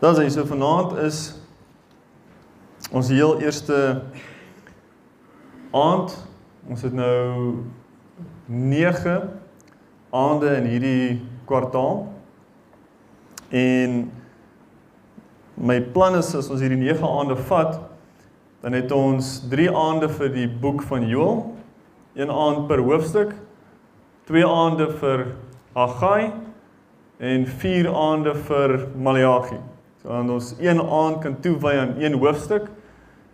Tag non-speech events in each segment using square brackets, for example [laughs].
Dan sê so vanaand is ons heel eerste aand. Ons het nou 9 aande in hierdie kwartaal. En my plan is as ons hierdie 9 aande vat, dan het ons 3 aande vir die boek van Joël, een aand per hoofstuk, twee aande vir Haggai en vier aande vir Maleagi. Dan ons een aand kan toewy aan een hoofstuk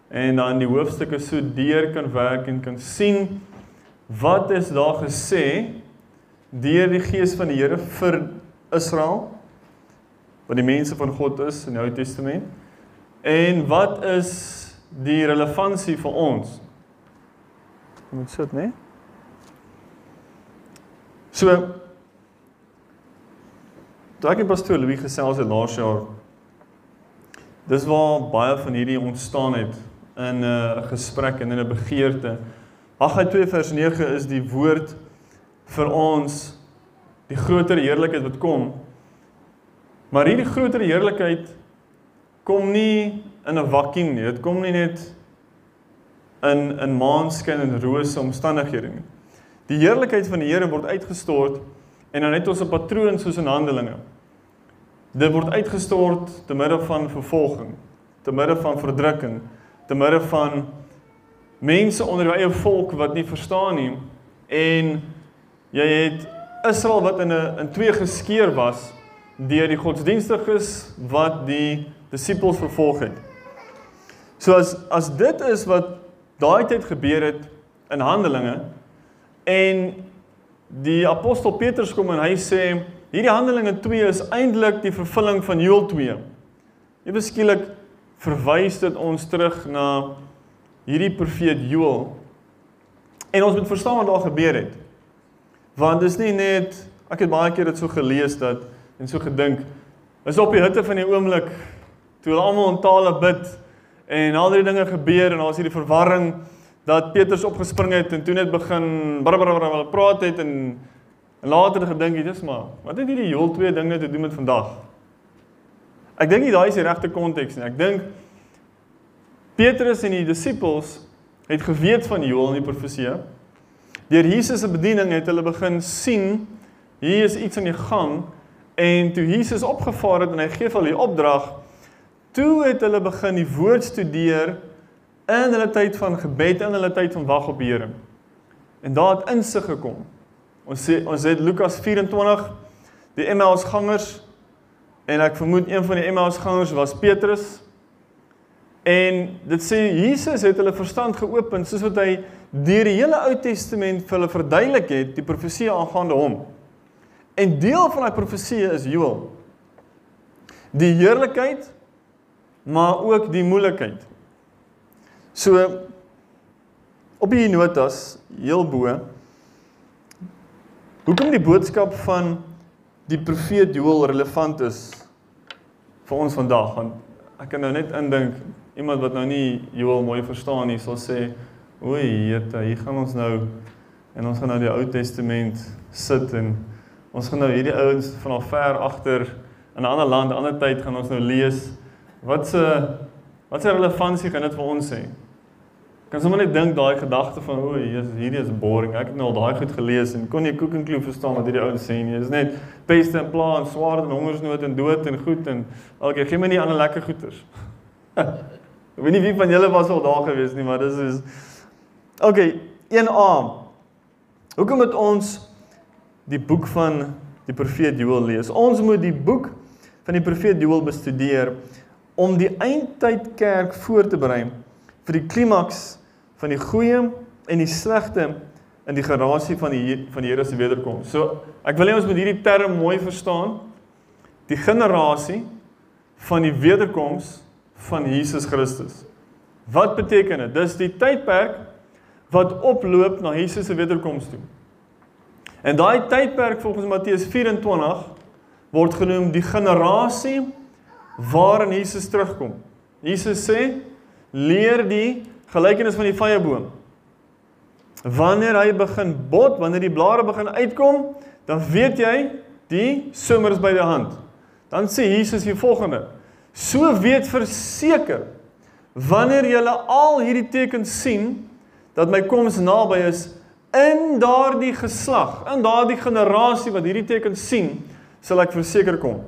en dan die hoofstukke so deur kan werk en kan sien wat is daar gesê deur die gees van die Here vir Israel wat die mense van God is in die Ou Testament en wat is die relevantie vir ons? Jy moet sit, né? Nee? So Toe ek en pastoor Louis gesels het laas jaar Dis waar baie van hierdie ontstaan het in 'n uh, gesprek en in 'n begeerte. Haggai 2 vers 9 is die woord vir ons die groter heerlikheid wat kom. Maar hierdie groter heerlikheid kom nie in 'n vakuum nie. Dit kom nie net in in maanskyn en rose omstandighede nie. Die heerlikheid van die Here word uitgestort en dan het ons 'n patroon soos in Handelinge. Dit word uitgestort te midde van vervolging, te midde van verdrukking, te midde van mense onder jou eie volk wat nie verstaan nie en jy het Israel wat in 'n in twee geskeur was deur die godsdienstiges wat die disippels vervolg het. So as as dit is wat daai tyd gebeur het in Handelinge en die apostel Petrus kom en hy sê Hierdie Handelinge 2 is eintlik die vervulling van Joël 2. Ewe skielik verwys dit ons terug na hierdie profeet Joël. En ons moet verstaan wat daar gebeur het. Want dis nie net ek het baie keer dit so gelees dat en so gedink is op die hitte van die oomblik toe hulle almal in tale bid en al die dinge gebeur en daar's hierdie verwarring dat Petrus opgespring het en toe net begin brrrr praat het en En later het gedink dit is maar, wat het hierdie heel twee dinge te doen met vandag? Ek dink nie daai is die regte konteks nie. Ek dink Petrus en die disippels het geweet van Joël en die profesie. Deur Jesus se bediening het hulle begin sien hier is iets aan die gang en toe Jesus opgevaar het en hy gee hulle die opdrag, toe het hulle begin die woord studeer in hulle tyd van gebed en hulle tyd van wag op die Here. En daar het insig gekom. Ons sê ons het Lukas 24 die Emmaus gangers en ek vermoed een van die Emmaus gangers was Petrus. En dit sê Jesus het hulle verstand geopen soos wat hy deur die hele Ou Testament vir hulle verduidelik het die profesie aangaande hom. En deel van daai profesie is Joël. Die heerlikheid maar ook die moeilikheid. So op die notas heel bo Hoekom die boodskap van die profeet Joël relevant is vir ons vandag? Want ek kan nou net indink iemand wat nou nie Joël mooi verstaan nie, sal sê, "Oei, jette, hier gaan ons nou en ons gaan nou die Ou Testament sit en ons gaan nou hierdie ouens van al ver agter in 'n ander land, 'n ander tyd gaan ons nou lees. Wat se wat se relevantie kan dit vir ons hê?" Kan sommer net dink daai gedagte van o, Jesus, hierdie is boring. Ek het nou al daai goed gelees en kon nie en klou verstaan wat hierdie ouens sê nie. Dit is net peste en pla en swaar en hongersnood en dood en goed en elke gee my nie ander lekker goeters. [laughs] Ek weet nie wie van julle was al daar gewees nie, maar dis is Okay, 1A. Hoekom moet ons die boek van die profeet Joël lees? Ons moet die boek van die profeet Joël bestudeer om die eindtyd kerk voor te berei vir die klimaks van die goeie en die slegte in die generasie van die van die Here se wederkoms. So, ek wil hê ons moet hierdie term mooi verstaan. Die generasie van die wederkoms van Jesus Christus. Wat beteken dit? Dis die tydperk wat oploop na Jesus se wederkoms toe. En daai tydperk volgens Matteus 24 word genoem die generasie waarin Jesus terugkom. Jesus sê leer die gelykenis van die vyeboom. Wanneer hy begin bot, wanneer die blare begin uitkom, dan weet jy die somer is by die hand. Dan sê Jesus die volgende: So weet verseker wanneer julle al hierdie tekens sien dat my koms naby is in daardie geslag, in daardie generasie wat hierdie tekens sien, sal ek verseker kom.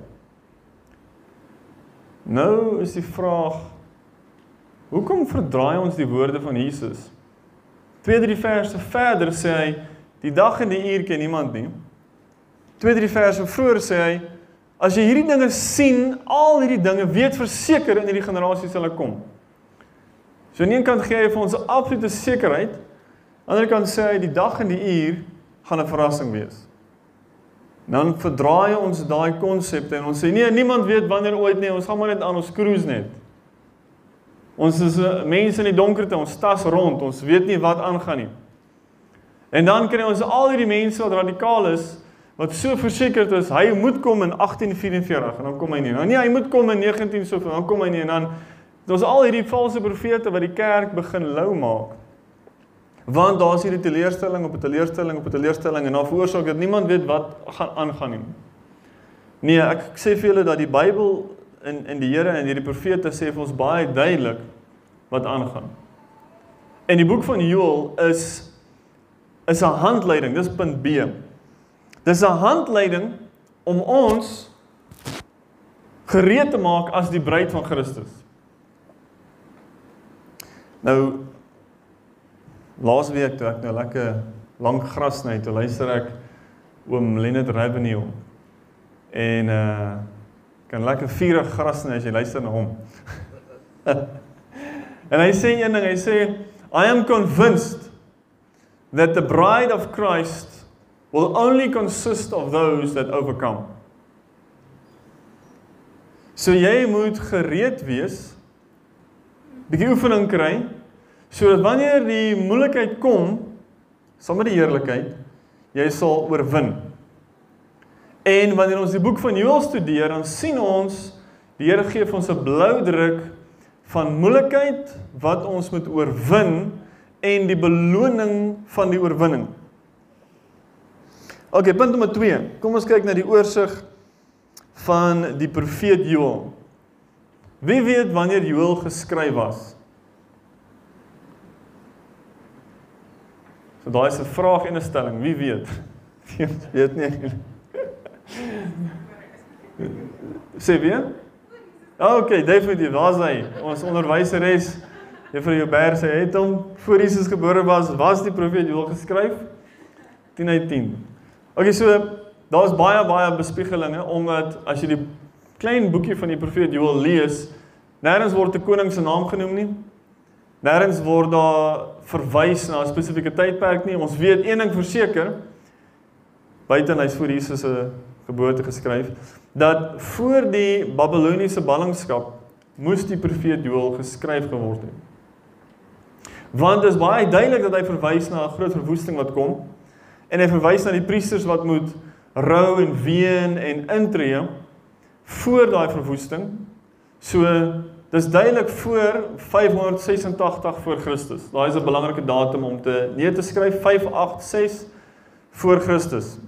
Nou is die vraag hoekom verdraai ons die woorde van Jesus? 2-3 verse verder sê hy die dag en die uur ken niemand nie. 2-3 verse vroeër sê hy as jy hierdie dinge sien, al hierdie dinge weet verseker in hierdie generasie sal kom. So aan een kant gee hy vir ons absolute sekerheid, aan die ander kant sê hy die dag en die uur gaan 'n verrassing wees. Dan verdraai ons daai konsepte en ons sê nee, niemand weet wanneer ooit nie, ons gaan maar net aan ons cruise net. Ons is uh, mense in die donkerte, ons tas rond, ons weet nie wat aangaan nie. En dan kry ons al hierdie mense wat radikaal is, wat so versekerd is hy moet kom in 1844 en dan kom hy nie. Nou nee, hy moet kom in 19 soveel, dan kom hy nie en dan Daar's al hierdie valse profete wat die kerk begin lou maak. Want daar's hierdie teleurstelling op 'n teleurstelling op 'n teleurstelling en dan veroorsaak dit niemand weet wat gaan aangaan nie. Nee, ek sê vir julle dat die Bybel in in die Here en hierdie profete sê vir ons baie duidelik wat aangaan. En die boek van Joël is is 'n handleiding, dis punt B. Dis 'n handleiding om ons gereed te maak as die bruid van Christus. Nou laasweek toe ek nou lekker lank gras sny, toe luister ek oom Leonard Revenue en uh kan lekker vurig gras sny as jy luister na hom. [laughs] en hy sê een ding, hy sê I am convinced that the bride of Christ will only consist of those that overcome. So jy moet gereed wees bietjie oefening kry sodat wanneer die moeilikheid kom saam met die heerlikheid jy sal oorwin. En wanneer ons die boek van Joël studeer, dan sien ons die Here gee vir ons 'n blou druk van moeilikheid wat ons moet oorwin en die beloning van die oorwinning. OK, punt nommer 2. Kom ons kyk na die oorsig van die profeet Joël. Wie weet wanneer Joël geskryf was? So daai is 'n vraag en 'n stelling, wie weet? [laughs] Wie weet nie. Sê weer? Okay, definitief, daar's hy. Ons onderwyseres Juffrou Joubert sê het hom voor Jesus gebore was, was die profeet Joël geskryf 10 uit 10. Okay, so daar's baie baie bespiegelinge omdat as jy die klein boekie van die profeet Joël lees, nêrens word 'n koning se naam genoem nie. Nêrens word daar verwys na 'n spesifieke tydperk nie. Ons weet een ding verseker, buite hy's voor Jesus se geboorte geskryf, dat voor die Babiloniese ballingskap moes die profeet Joël geskryf geword het. Want dit is baie duidelik dat hy verwys na 'n groot verwoesting wat kom en hy verwys na die priesters wat moet rou en ween en intree voor daai verwoesting So dis duidelik voor 586 voor Christus. Daai is 'n belangrike datum om te neer te skryf 586 voor Christus.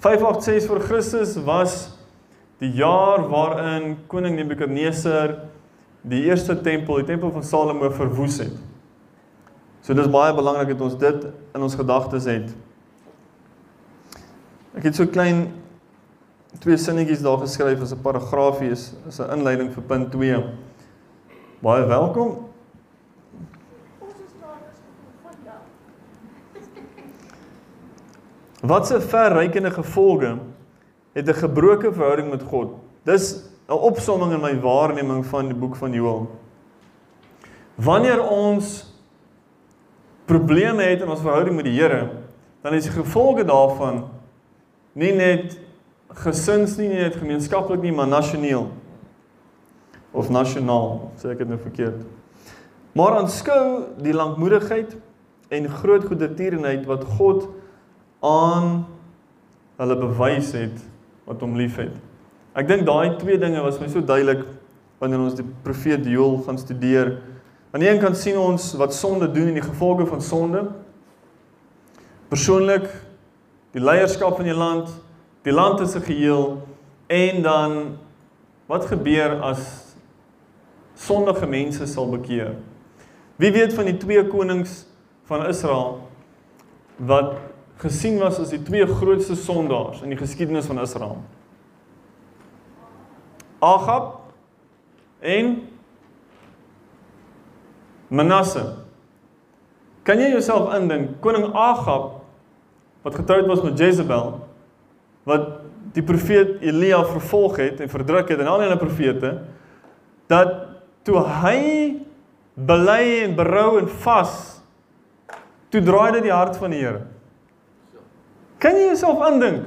586 voor Christus was die jaar waarin koning Nebukadneser die eerste tempel, die tempel van Salomo verwoes het. So dis baie belangrik dat ons dit in ons gedagtes het. Ek het so klein twee sinnetjies daar geskryf as 'n paragraafie is is 'n inleiding vir punt 2. Baie welkom. Wat se verrykende gevolge het 'n gebroke verhouding met God? Dis 'n opsomming in my waarneming van die boek van Joël. Wanneer ons probleme het in ons verhouding met die Here, dan is die gevolge daarvan nie net gesins nie net gemeenskaplik nie, maar nasioneel. Of nasionaal, sê ek dit nou verkeerd. Maar aanskou die lankmoedigheid en groot goedertierenheid wat God aan hulle bewys het wat hom liefhet. Ek dink daai twee dinge was my so duidelik wanneer ons die profeet Joël gaan studeer. Aan die een kant sien ons wat sonde doen en die gevolge van sonde. Persoonlik die leierskap van die land, die land as 'n geheel en dan Wat gebeur as sondige mense sal bekeer? Wie weet van die twee konings van Israel wat gesien was as die twee grootste sondaars in die geskiedenis van Israel? Ahab en Manasse. Kan jy jouself indink koning Ahab wat getroud was met Jezebel wat die profeet Elia vervolg het en verdruk het en al die ander profete dat toe hy bely en berou en vas toe draai dit die hart van die Here. Kan jy jouself indink?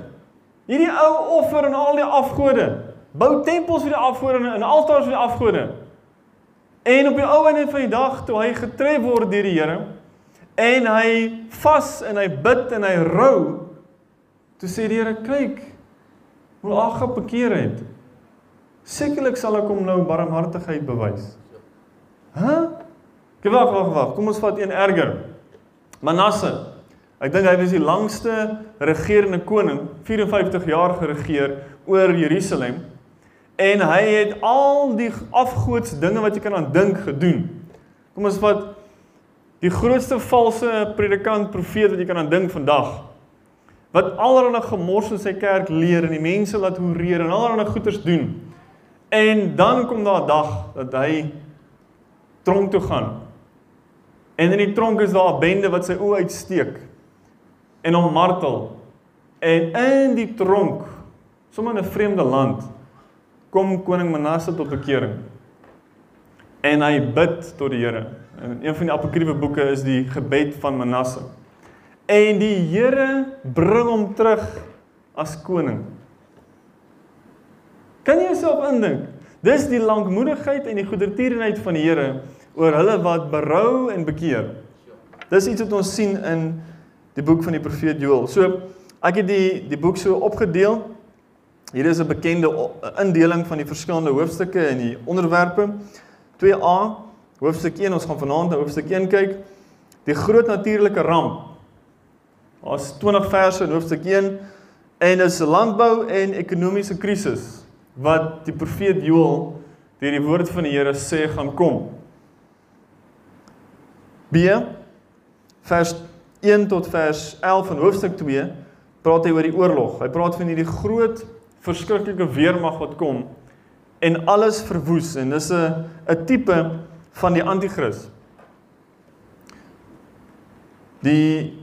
Hierdie ou offer en al die afgode, bou tempels vir die afgode en altare vir die afgode. En op die ou einde van die dag toe hy getref word deur die Here en hy vas en hy bid en hy rou, toe sê die Here, kyk hoe Agab bekeer het. Sekerlik sal ek hom nou barmhartigheid bewys. Hæ? Huh? Gewag, wag, wag. Kom ons vat een erger. Manasse. Ek dink hy was die langste regerende koning, 54 jaar geregeer oor Jerusalem. En hy het al die afgoods dinge wat jy kan aan dink gedoen. Kom ons vat die grootste valse predikant profeet wat jy kan aan dink vandag. Wat allerlei gemors in sy kerk leer en die mense laat hoereer en allerlei goeters doen. En dan kom daar 'n dag dat hy tronk toe gaan. En in die tronk is daar 'n bende wat sy oë uitsteek en hom martel. En in die tronk, sommer in 'n vreemde land, kom koning Manasse tot bekering. En hy bid tot die Here. En een van die apokriewe boeke is die gebed van Manasse. En die Here bring hom terug as koning. Kan jy jouself indink? Dis die lankmoedigheid en die goedertierenheid van die Here oor hulle wat berou en bekeer. Dis iets wat ons sien in die boek van die profeet Joël. So ek het die die boek so opgedeel. Hier is 'n bekende indeling van die verskillende hoofstukke en die onderwerpe. 2A hoofstuk 1 ons gaan vanaand na hoofstuk 1 kyk. Die groot natuurlike ramp. Daar's 20 verse in hoofstuk 1 en is landbou en ekonomiese krisis wat die profeet Joël deur die woord van die Here sê gaan kom. B vers 1 tot vers 11 van hoofstuk 2 praat hy oor die oorlog. Hy praat van hierdie groot verskriklike weermag wat kom en alles verwoes en dis 'n 'n tipe van die anti-kris. Die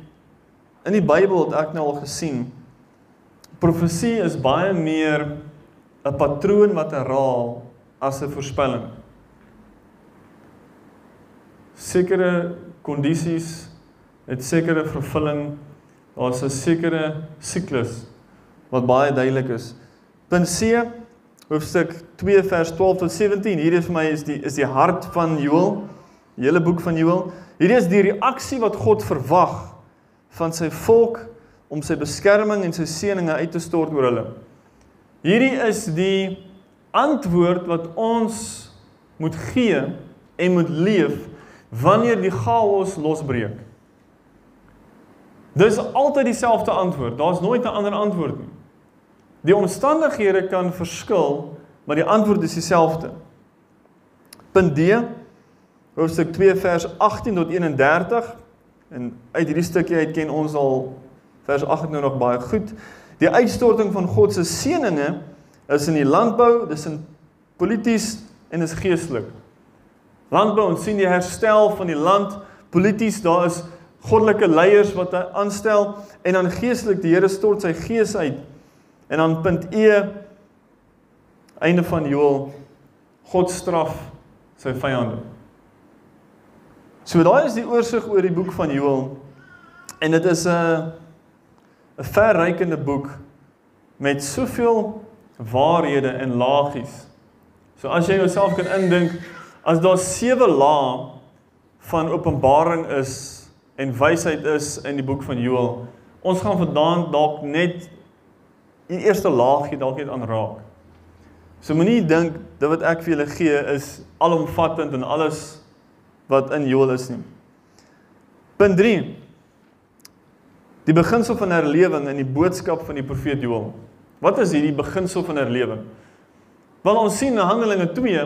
in die Bybel het ek nou al gesien profesie is baie meer 'n patroon wat herhaal as 'n voorspelling sekere kondisies het sekere vervulling daar's 'n sekere siklus wat baie duidelik is. Punt C hoofstuk 2 vers 12 tot 17 hierdie vir my is die is die hart van Joël die hele boek van Joël hierdie is die reaksie wat God verwag van sy volk om sy beskerming en sy seëninge uit te stort oor hulle hierdie is die antwoord wat ons moet gee en moet leef wanneer die chaos losbreek. Dis altyd dieselfde antwoord. Daar's nooit 'n ander antwoord nie. Die omstandighede kan verskil, maar die antwoord is dieselfde. Punt D hoofstuk 2 vers 18 tot 31 en uit hierdie stukkie uit ken ons al vers 18 nou nog baie goed. Die uitstorting van God se seënings is in die landbou, dis in polities en is geestelik. Landbou ons sien die herstel van die land polities daar is goddelike leiers wat hy aanstel en dan geestelik die Here stort sy gees uit en dan punt E einde van Joël God straf sy vyande. So daai is die oorsig oor die boek van Joël en dit is 'n 'n verrykende boek met soveel waarhede en laagies. So as jy jouself kan indink as daar sewe lae van openbaring is en wysheid is in die boek van Joël, ons gaan vandaan dalk net die eerste laagie dalk net aanraak. So moenie dink dit wat ek vir julle gee is alomvattend en alles wat in Joël is nie. Punt 3. Die beginsel van herlewing in die boodskap van die profeet Joël. Wat is hierdie beginsel van herlewing? Wel ons sien in Handelinge 2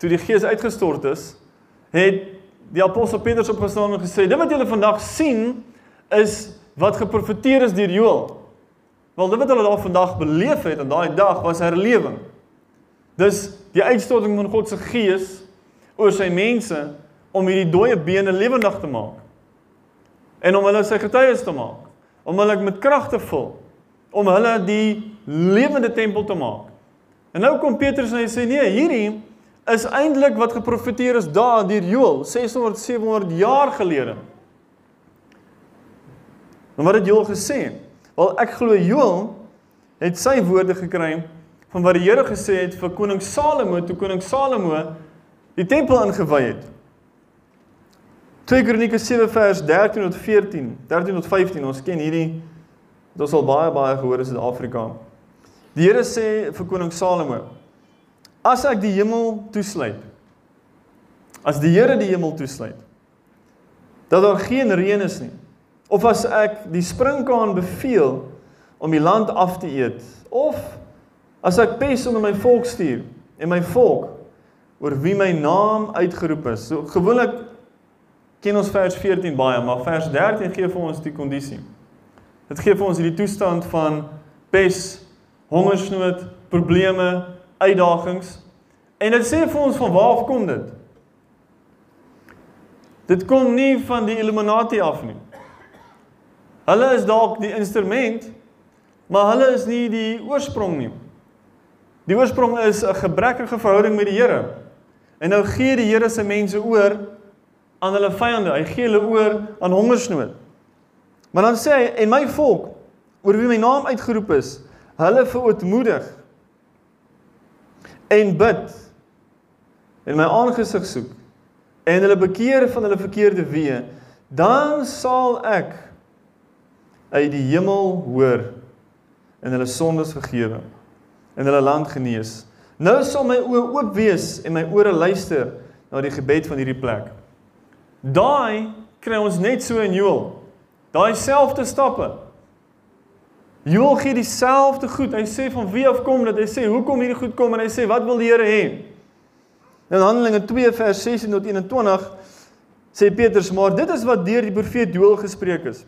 toe die Gees uitgestort is, het die apostel Petrus opgestaan en gesê: "Dit wat julle vandag sien is wat geprofeteer is deur Joël." Wel, dit wat hulle daar vandag beleef het aan daai dag was herlewing. Dis die uitstorting van God se Gees oor sy mense om hierdie dooie bene lewendig te maak. En om hulle sy getuies te maak, om hulle met krag te vul, om hulle die lewende tempel te maak. En nou kom Petrus en hy sê nee, hierdie is eintlik wat geprofeteer is daar deur Joël 600 700 jaar gelede. En wat het Joël gesê? Wel ek glo Joël het sy woorde gekry van wat die Here gesê het vir koning Salomo toe koning Salomo die tempel ingewy het. 2 Kronieke 7 vers 13 tot 14, 13 tot 15, ons ken hierdie dit ons al baie baie gehoor in Suid-Afrika. Die Here sê vir koning Salomo: As ek die hemel toesluit, as die Here die hemel toesluit, dat daar geen reën is nie, of as ek die sprinkaan beveel om die land af te eet, of as ek pes onder my volk stuur en my volk oor wie my naam uitgeroep is. So gewoonlik ken ons vers 14 baie, maar vers 13 gee vir ons die kondisie. Dit gee vir ons hierdie toestand van pes, hongersnood, probleme, uitdagings. En dit sê vir ons van waar kom dit? Dit kom nie van die Illuminati af nie. Hulle is dalk die instrument, maar hulle is nie die oorsprong nie. Die oorsprong is 'n gebrekkige verhouding met die Here. En nou gee die Here se mense oor aan hulle vyande. Hy gee hulle oor aan hongersnood. Maar dan sê hy en my volk oor wie my naam uitgeroep is, hulle verootmoedig en bid en my aangesig soek en hulle bekeer van hulle verkeerde weë, dan sal ek uit die hemel hoor en hulle sondes vergewe en hulle land genees. Nou sal my oë oop wees en my ore luister na die gebed van hierdie plek. Daai kry ons net so in Joel. Daai selfde stappe. Joel gee dieselfde goed. Hy sê van wie af kom dit? Hy sê hoekom hierdie goed kom en hy sê wat wil die Here hê? In Handelinge 2 vers 16 tot 21 sê Petrus maar dit is wat deur die profeet Joel gespreek is.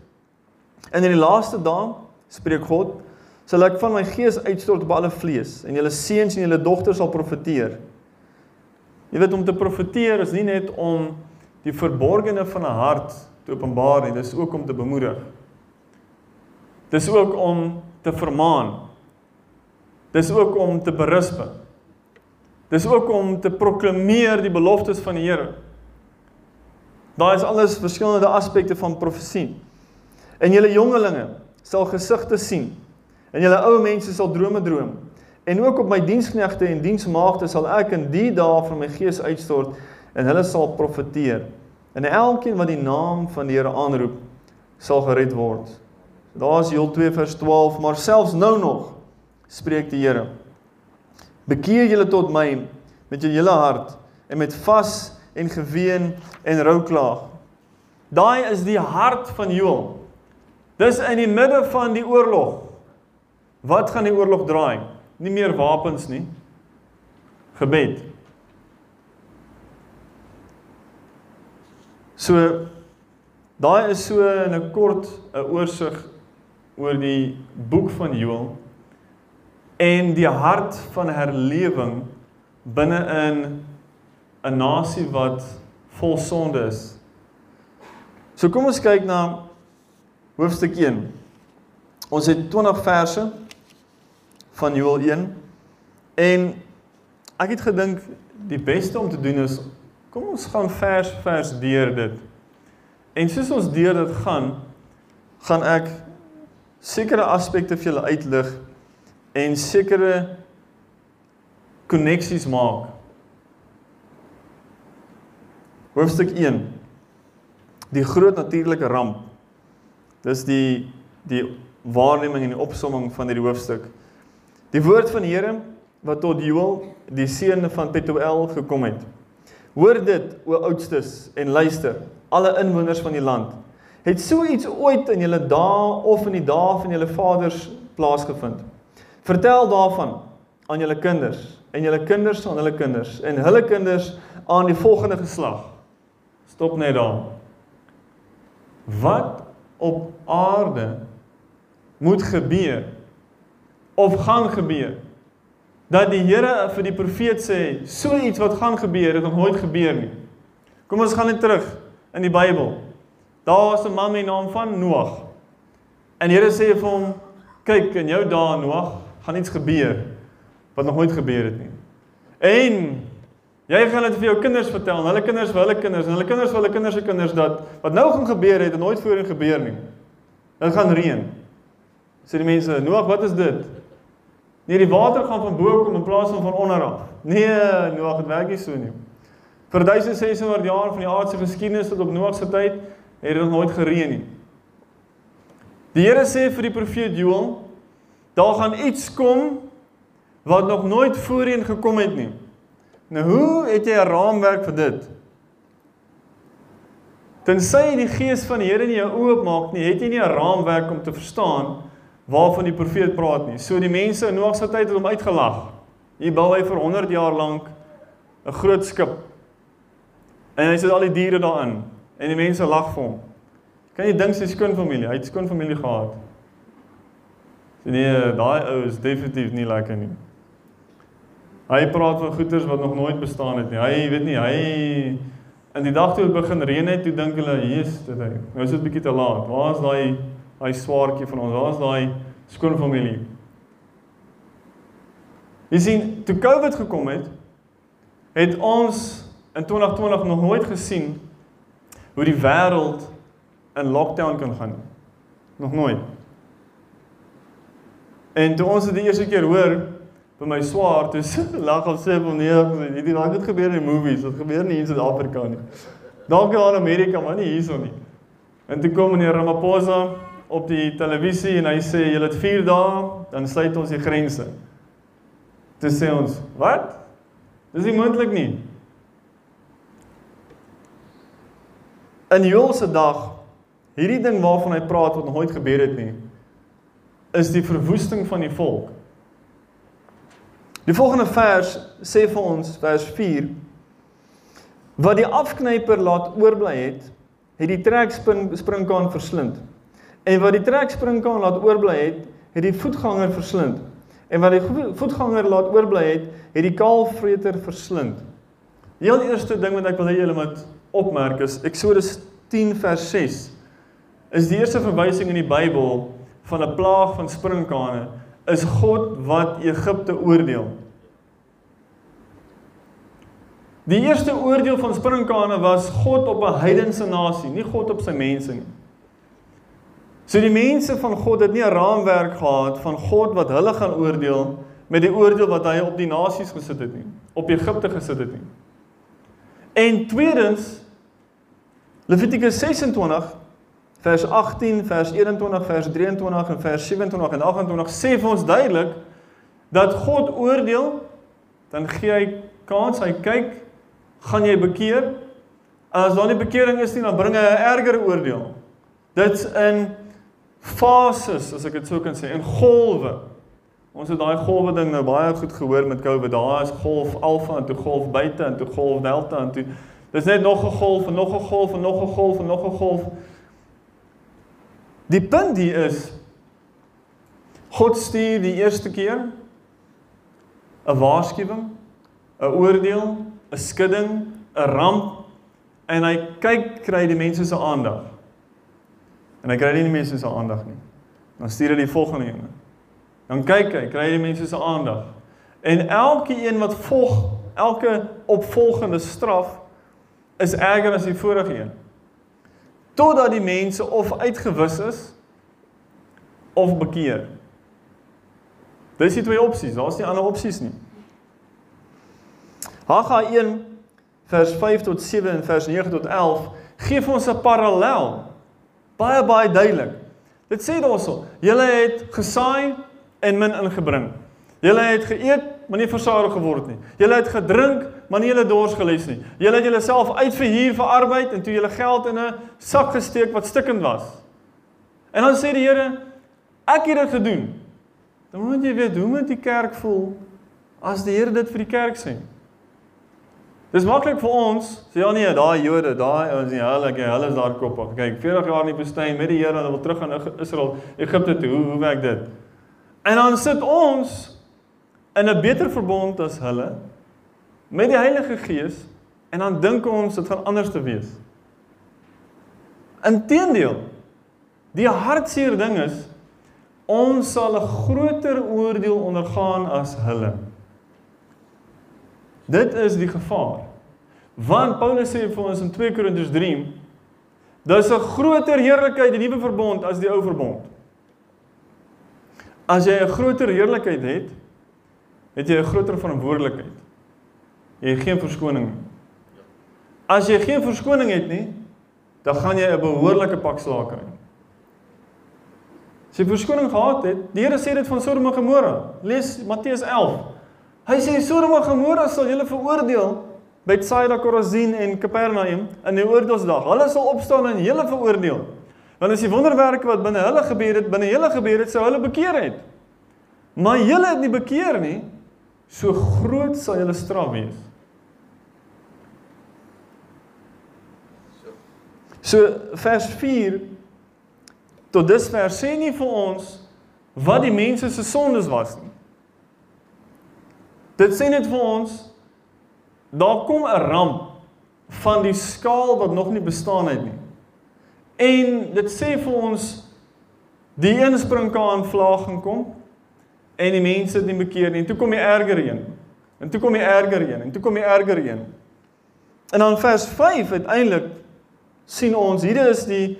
En in die laaste dae spreek God sal ek van my gees uitstort op alle vlees en julle seuns en julle dogters sal profeteer. Jy weet om te profeteer is nie net om die verborgene van 'n hart te openbaar nie, dis ook om te bemoedig. Dis ook om te vermaan. Dis ook om te berisp. Dis ook om te proklameer die beloftes van die Here. Daar is alles verskillende aspekte van profesie. En julle jongelinge sal gesigte sien en julle ou mense sal drome droom. En ook op my diensknegte en diensmaagde sal ek in die dae van my gees uitstort en hulle sal profeteer. En elkeen wat die naam van die Here aanroep, sal gered word. Daar's Joel 2 vers 12, maar selfs nou nog spreek die Here. Bekeer julle tot my met jou hele hart en met vas en geween en rouklaag. Daai is die hart van Joel. Dis in die midde van die oorlog. Wat gaan die oorlog draai? Nie meer wapens nie. Gebed. So daai is so in 'n kort 'n oorsig oor die boek van Joël en die hart van herlewing binne in 'n nasie wat vol sonde is. So kom ons kyk na hoofstuk 1. Ons het 20 verse van Joel 1. En ek het gedink die beste om te doen is kom ons gaan vers vers deur dit. En soos ons deur dit gaan, gaan ek sekere aspekte vir julle uitlig en sekere koneksies maak. Hoofstuk 1. Die groot natuurlike ramp. Dis die die waarneming en die opsomming van hierdie hoofstuk. Die woord van die Here wat tot Joël, die seun van Petuel gekom het. Hoor dit, o oudstes, en luister, alle inwoners van die land. Het so iets ooit in julle dae of in die dae van julle vaders plaasgevind? Vertel daarvan aan julle kinders en julle kinders aan hulle kinders en hulle kinders aan die volgende geslag. Stop net daar. Wat op aarde moet gebeur of gaan gebeur dat die Here vir die profeet sê so iets wat gaan gebeur het nog nooit gebeur nie. Kom ons gaan net terug in die Bybel. Daar was 'n man met die naam van Noag. En Here sê vir hom: "Kyk, in jou dae Noag, gaan iets gebeur wat nog nooit gebeur het nie. En jy gaan dit vir jou kinders vertel, en hulle kinders vir hulle kinders, en hulle kinders vir hulle kinders se kinders dat wat nou gaan gebeur het, het nooit voorheen gebeur nie. Dit gaan reën." Sê die mense: "Noag, wat is dit?" Nee, die water gaan van bo kom in plaas van van onder af. Nee, Noag, dit werk nie so nie. Vir 1600 jaar van die aardse geskiedenis tot op Noag se tyd het dit nooit gereën nie. Die Here sê vir die profeet Joël, daar gaan iets kom wat nog nooit voorheen gekom het nie. Nou hoe het jy 'n raamwerk vir dit? Tensy die gees van die Here nie jou oë oopmaak nie, het jy nie 'n raamwerk om te verstaan waarvan die profeet praat nie. So die mense in Noag se tyd het hom uitgelag. Hier bou hy vir 100 jaar lank 'n groot skip. En hy sit al die diere daarin en die mense lag vir hom. Kan jy dink sy skoonfamilie, hy het skoonfamilie gehad. Sy nee, daai ou is definitief nie lekker nie. Hy praat van goeters wat nog nooit bestaan het nie. Hy weet nie, hy in die dag toe dit begin reën het, toe dink hulle, "Jesus, dit hy. Nou is dit bietjie te laat. Waar is daai daai swaartjie van ons? Waar is daai skoonfamilie?" Jy sien, toe COVID gekom het, het ons in 2020 nog nooit gesien hoe die wêreld in lockdown kan gaan. Nog nooit. En toe ons dit die eerste keer hoor, by my swaar, toe [laughs] lag ons sê van nee, dit het net gebeur in movies, dit gebeur nie in Suid-Afrika nie. Dankie aan Amerika, maar nie hierso nie. En toe kom meneer Ramaphosa op die televisie en hy sê julle het 4 dae, dan sluit ons die grense. Toe sê ons, "Wat? Dis nie moontlik nie." In Joel se dag Hierdie ding waarvan hy praat wat nooit gebeur het nie, is die verwoesting van die volk. Die volgende vers sê vir ons, vers 4, wat die afknyper laat oorbly het, het die trekspring springkaan verslind. En wat die trekspringkaan laat oorbly het, het die voetganger verslind. En wat die voetganger laat oorbly het, het die kaalvreter verslind. Die heel eerste ding wat ek wil hê julle moet opmerk is Eksodus 10 vers 6 is die eerste verwysing in die Bybel van 'n plaag van sprinkane is God wat Egipte oordeel. Die eerste oordeel van sprinkane was God op 'n heidense nasie, nie God op sy mense nie. So die mense van God het nie 'n raamwerk gehad van God wat hulle gaan oordeel met die oordeel wat hy op die nasies gesit het nie, op Egipte gesit het nie. En tweedens Levitikus 26 vers 18, vers 21, vers 23 en vers 27 en 28 sê vir ons duidelik dat God oordeel, dan gee hy kans, hy kyk, gaan jy bekeer? As daar nie bekering is nie, dan bring hy 'n erger oordeel. Dit's in fases, as ek dit sou kan sê, in golwe. Ons het daai golwe ding nou baie goed gehoor met COVID. Daar is golf alfa en toe golf beta en toe golf delta en toe dis net nog 'n golf en nog 'n golf en nog 'n golf en nog 'n golf. Die punt hier is God stuur die eerste keer 'n waarskuwing, 'n oordeel, 'n skudding, 'n ramp en hy kyk kry die mense se aandag. En hy kry nie die mense se aandag nie. Dan stuur hy die volgende een. Dan kyk hy, kry die mense se aandag. En elke een wat volg, elke opvolgende straf is erger as die vorige een totdat die mense of uitgewis is of bekeer. Dis die twee opsies, daar's nie ander opsies nie. Haggai 1 vers 5 tot 7 en vers 9 tot 11 gee vir ons 'n parallel. Baie baie duidelik. Dit sê daarso: "Julle het gesaai en min ingebring. Julle het geëet, maar nie versadig geword nie. Julle het gedrink, maar nie julle dors geles nie. Julle het julleself uitverhuur vir arbeid en toe julle geld in 'n sak gesteek wat stikkend was. En dan sê die Here, ek het dit gedoen. Dan moet jy weet hoe moet die kerk voel as die Here dit vir die kerk sê. Dis maklik vir ons, sê ja nee, daai Jode, daai ons nie hulle, okay, hulle is daar kop op. Kyk, 40 jaar in die woestyn met die Here hulle wil terug gaan Israel, Egipte toe. Hoe hoe werk dit? En dan sit ons in 'n beter verbond as hulle met die Heilige Gees en dan dink ons dit gaan anders te wees. Inteendeel, die hartseer ding is ons sal 'n groter oordeel ondergaan as hulle. Dit is die gevaar. Want Paulus sê vir ons in 2 Korintiërs 3, daar's 'n groter heerlikheid in die nuwe verbond as die ou verbond. As jy 'n groter heerlikheid het, het jy 'n groter verantwoordelikheid. Jy het geen verskoning. As jy geen verskoning het nie, dan gaan jy 'n behoorlike pak slaag kry. As jy verskoning gehad het, die Here sê dit van Sodom en Gomora. Lees Matteus 11. Hy sê Sodom en Gomora sal julle veroordeel by Tsaida Korazin en Kapernaum in die oordeelsdag. Hulle sal opstaan en julle veroordeel. Want as die wonderwerke wat binne hulle gebeur het, binne julle gebeur het, sou hulle bekeer het. Maar julle het nie bekeer nie, so groot sal julle straf wees. So vers 4 tot dusver sê nie vir ons wat die mense se sondes was nie. Dit sê net vir ons daar kom 'n ramp van die skaal wat nog nie bestaan het nie. En dit sê vir ons die een sprinkaan vlaag gaan kom en die mense het nie bekeer nie. En toe kom die erger een. En toe kom die erger een en toe kom die erger een. En dan vers 5 uiteindelik sien ons hier is die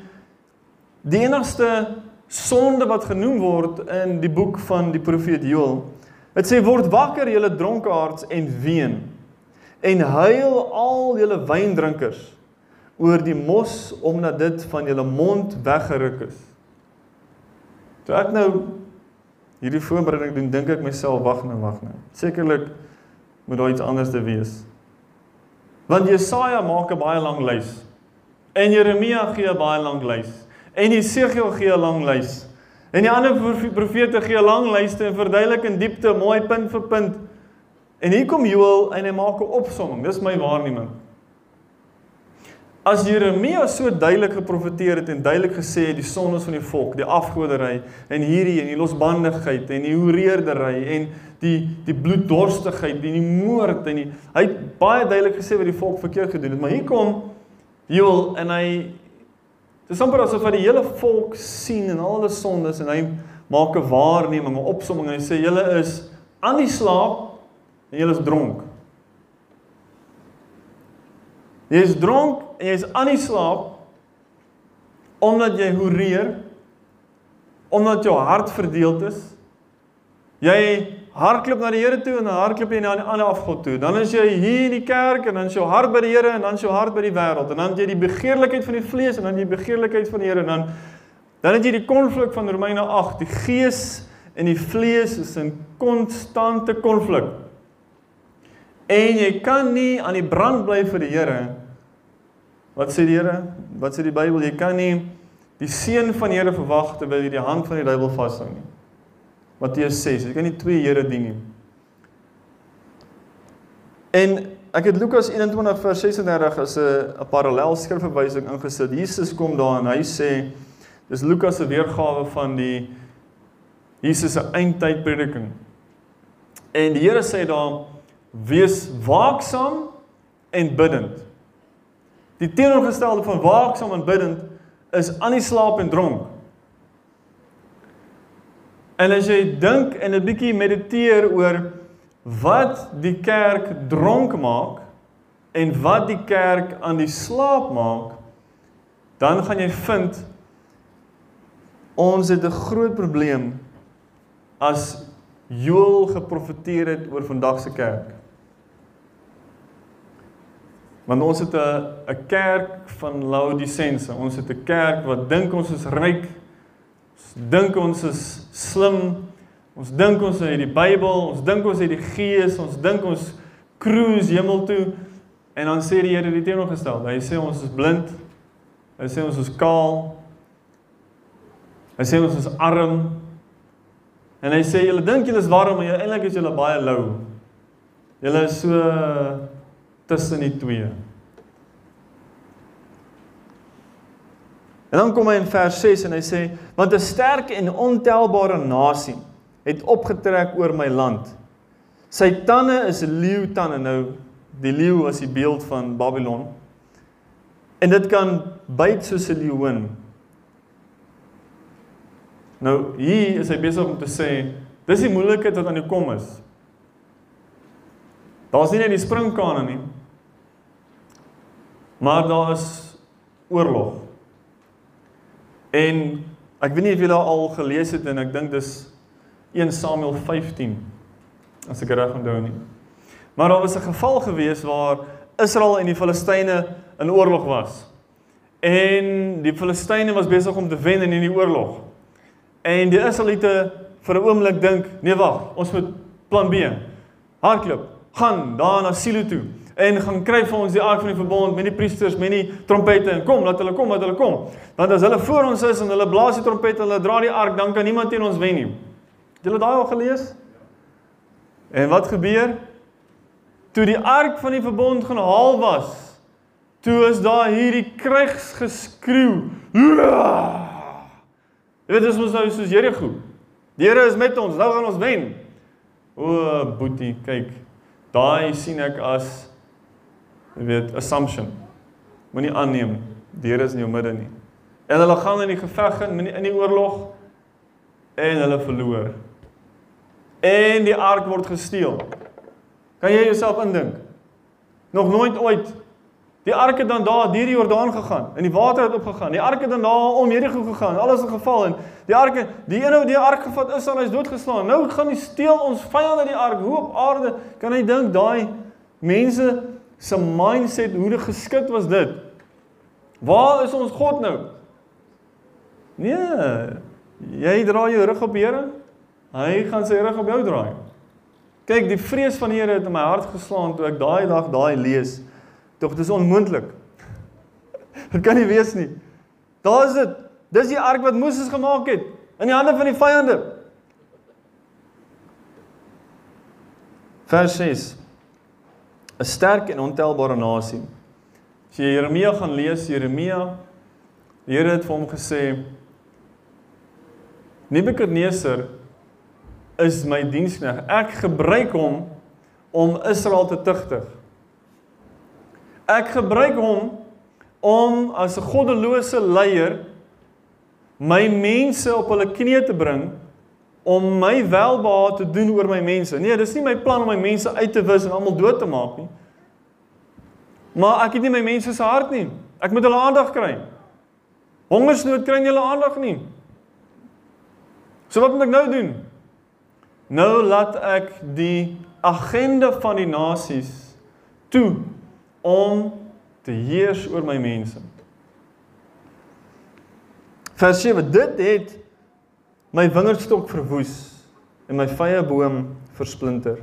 die enigste sonde wat genoem word in die boek van die profeet Joël. Dit sê word wakker julle dronkaards en ween en huil al julle wyndrinkers oor die mos omdat dit van julle mond weggeruk is. Toe ek nou hierdie voorbereiding doen, dink ek myself wag nou, wag nou. Sekerlik moet daar iets anders te wees. Want Jesaja maak 'n baie lang lys. En Jeremia gee 'n baie lang lys. En Jesegiel gee 'n lang lys. En die ander profete gee 'n lang lyste en verduidelik in diepte mooi punt vir punt. En hier kom Joël en hy maak 'n opsomming. Dis my waarneming. As Jeremia so duidelik geprofeteer het en duidelik gesê het die sondes van die volk, die afgoderry en hierdie en die losbandigheid en die hoereerdery en die die bloeddorstigheid en die moord en die hy het baie duidelik gesê wat die volk verkeerd gedoen het, maar hier kom Joel en hy dis amper asof hy die hele volk sien en al hulle sondes en hy maak 'n waarneming, 'n opsomming en hy sê julle is aan die slaap en julle is dronk. Jy is dronk en jy is aan die slaap omdat jy hoereer omdat jou hart verdeeld is. Jy hardloop na die Here toe en hardloop jy na 'n ander afgod toe. Dan is jy hier in die kerk en dan is jou hart by die Here en dan is jou hart by die wêreld en dan het jy die begeerlikheid van die vlees en dan die begeerlikheid van die Here en dan dan het jy die konflik van Romeine 8. Die gees en die vlees is in konstante konflik. En jy kan nie aan die brand bly vir die Here. Wat sê die Here? Wat sê die Bybel? Jy kan nie die seën van die Here verwag terwyl jy die hand van die duiwel vashou nie. Matteus 6. Jy kan nie twee Here dien nie. En ek het Lukas 21 vers 36 as 'n parallel skrifverwysing ingesit. Jesus kom daar en hy sê dis Lukas se weergawe van die Jesus se eindtyd prediking. En die Here sê daar wees waaksaam en bidend. Die teenoorgestelde van waaksaam en bidend is aan die slaap en dronk. En as jy dink en 'n bietjie mediteer oor wat die kerk dronk maak en wat die kerk aan die slaap maak, dan gaan jy vind ons het 'n groot probleem as Joël geprofeteer het oor vandag se kerk. Want ons het 'n 'n kerk van Laodicense. Ons het 'n kerk wat dink ons is ryk dink ons is slim. Ons dink ons het die Bybel, ons dink ons het die Gees, ons dink ons cruise hemel toe. En dan sê die Here die teenoorgestelde. Hy sê ons is blind. Hy sê ons is kaal. Hy sê ons is arm. En hy sê julle dink julle is warm, maar eintlik is julle baie lou. Julle is so tussen die twee. En dan kom hy in vers 6 en hy sê want 'n sterk en ontelbare nasie het opgetrek oor my land. Sy tande is leeutande nou. Die leeu is die beeld van Babylon. En dit kan byt soos 'n leeuin. Nou hier is hy besig om te sê dis die moeilikheid wat aan die kom is. Daar's nie net die springkane nie. Maar daar is oorlog. En ek weet nie of julle al gelees het en ek dink dis 1 Samuel 15 as ek reg onthou nie. Maar daar was 'n geval gewees waar Israel en die Filistyne in oorlog was. En die Filistyne was besig om te wen in hierdie oorlog. En die Israeliete vir 'n oomblik dink, nee wag, ons moet plan B. Hardloop, gaan daar na Silo toe en gaan kry vir ons die ark van die verbond met die priesters met die trompette. En kom laat hulle kom laat hulle kom. Want as hulle voor ons is en hulle blaas die trompet hulle dra die ark dan kan niemand teen ons wen nie. Het julle daai al gelees? En wat gebeur? Toe die ark van die verbond gaan haal was toe is daar hierdie krygsgeskreeu. Jy weet dis mos nou soos Jerigo die Here is met ons nou gaan ons wen. O boetie kyk daai sien ek as weet, assumption. Moenie aanneem die Here is in jou midde nie. En hulle gaan in die geveg in in die oorlog en hulle verloor. En die ark word gesteel. Kan jy jouself indink? Nog nooit ooit Die ark het dan daar deur die Jordaan gegaan en die water het opgegaan. Die ark het dan daar om Jerigo gegaan. Alles het geval en die ark die een ou die ark gevat is al hy's doodgeslaan. Nou gaan die steel ons vyande die ark. Hoe op aarde kan jy dink daai mense se mindset hoe dit geskit was dit. Waar is ons God nou? Nee. Jy dra jou rug op die Here. Hy gaan sy rug op jou draai. Kyk, die vrees van die Here het in my hart geslaan toe ek daai dag daai lees. Tog dis onmoontlik. [laughs] Dit kan nie wees nie. Daar is dit. Dis die ark wat Moses gemaak het in die hande van die vyande. Vers 6 'n sterk en ontelbare nasie. As jy Jeremia gaan lees, Jeremia, die Here het vir hom gesê Nebukadneser is my dienskneg. Ek gebruik hom om Israel te tugtig. Ek gebruik hom om as 'n goddelose leier my mense op hulle knieë te bring om my welbehae te doen oor my mense. Nee, dis nie my plan om my mense uit te wis en almal dood te maak nie. Maar ek het nie my mense se hart nie. Ek moet hulle aandag kry. Hongersnood kry nie hulle aandag nie. So wat moet ek nou doen? Nou laat ek die agenda van die nasies toe om te heers oor my mense. Vers 7 dit het my wingerdstok verwoes en my vrye boom versplinter.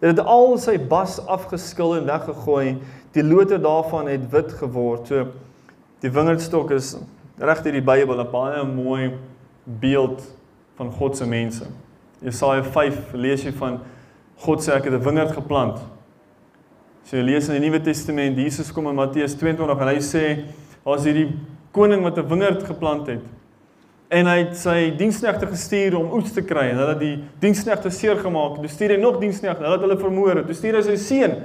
Dit het al sy bas afgeskil en weggegooi. Die lote daarvan het wit geword. So die wingerdstok is reg deur die Bybel 'n baie mooi beeld van God se mense. Jesaja 5 lees jy van God sê ek het 'n wingerd geplant. So jy lees in die Nuwe Testament Jesus kom in Matteus 22 en hy sê daar's hierdie koning wat 'n wingerd geplant het en hy het sy diensknegte gestuur om oes te kry en hulle die diensknegte seer gemaak. Toe stuur hy nog diensknegte, hulle het hulle vermoor. Toe stuur hy sy seun.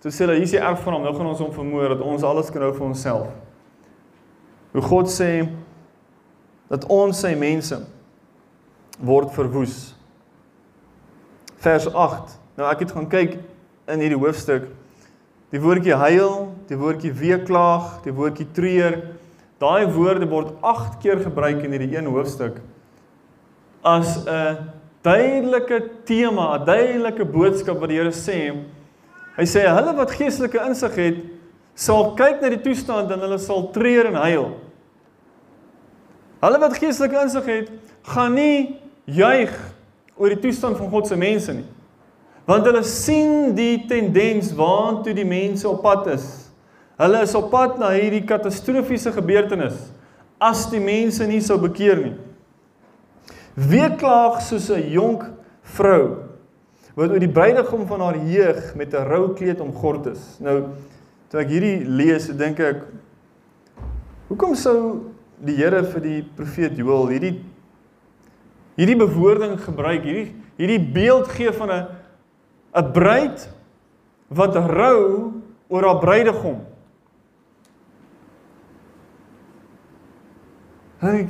Toe sê hy hier is die erf van hom, nou gaan ons hom vermoor dat ons alles kan hou vir onsself. Hoe God sê dat ons sy mense word verwoes. Vers 8. Nou ek het gaan kyk in hierdie hoofstuk. Die woordjie huil, die woordjie weeklaag, die woordjie treur Daai woorde word 8 keer gebruik in hierdie een hoofstuk as 'n duidelike tema, 'n duidelike boodskap wat die Here sê. Hy sê hulle wat geestelike insig het, sal kyk na die toestand en hulle sal treur en huil. Hulle wat geestelike insig het, gaan nie juig oor die toestand van God se mense nie. Want hulle sien die tendens waantoe die mense op pad is. Hulle is op pad na hierdie katastrofiese gebeurtenis as die mense nie sou bekeer nie. Weeklaag soos 'n jonk vrou wat oor die bruidegom van haar jeug met 'n rou kleed omgord is. Nou toe ek hierdie lees, dink ek hoekom sou die Here vir die profeet Joël hierdie hierdie bewoording gebruik, hierdie hierdie beeld gee van 'n 'n bruid wat rou oor haar bruidegom. Hy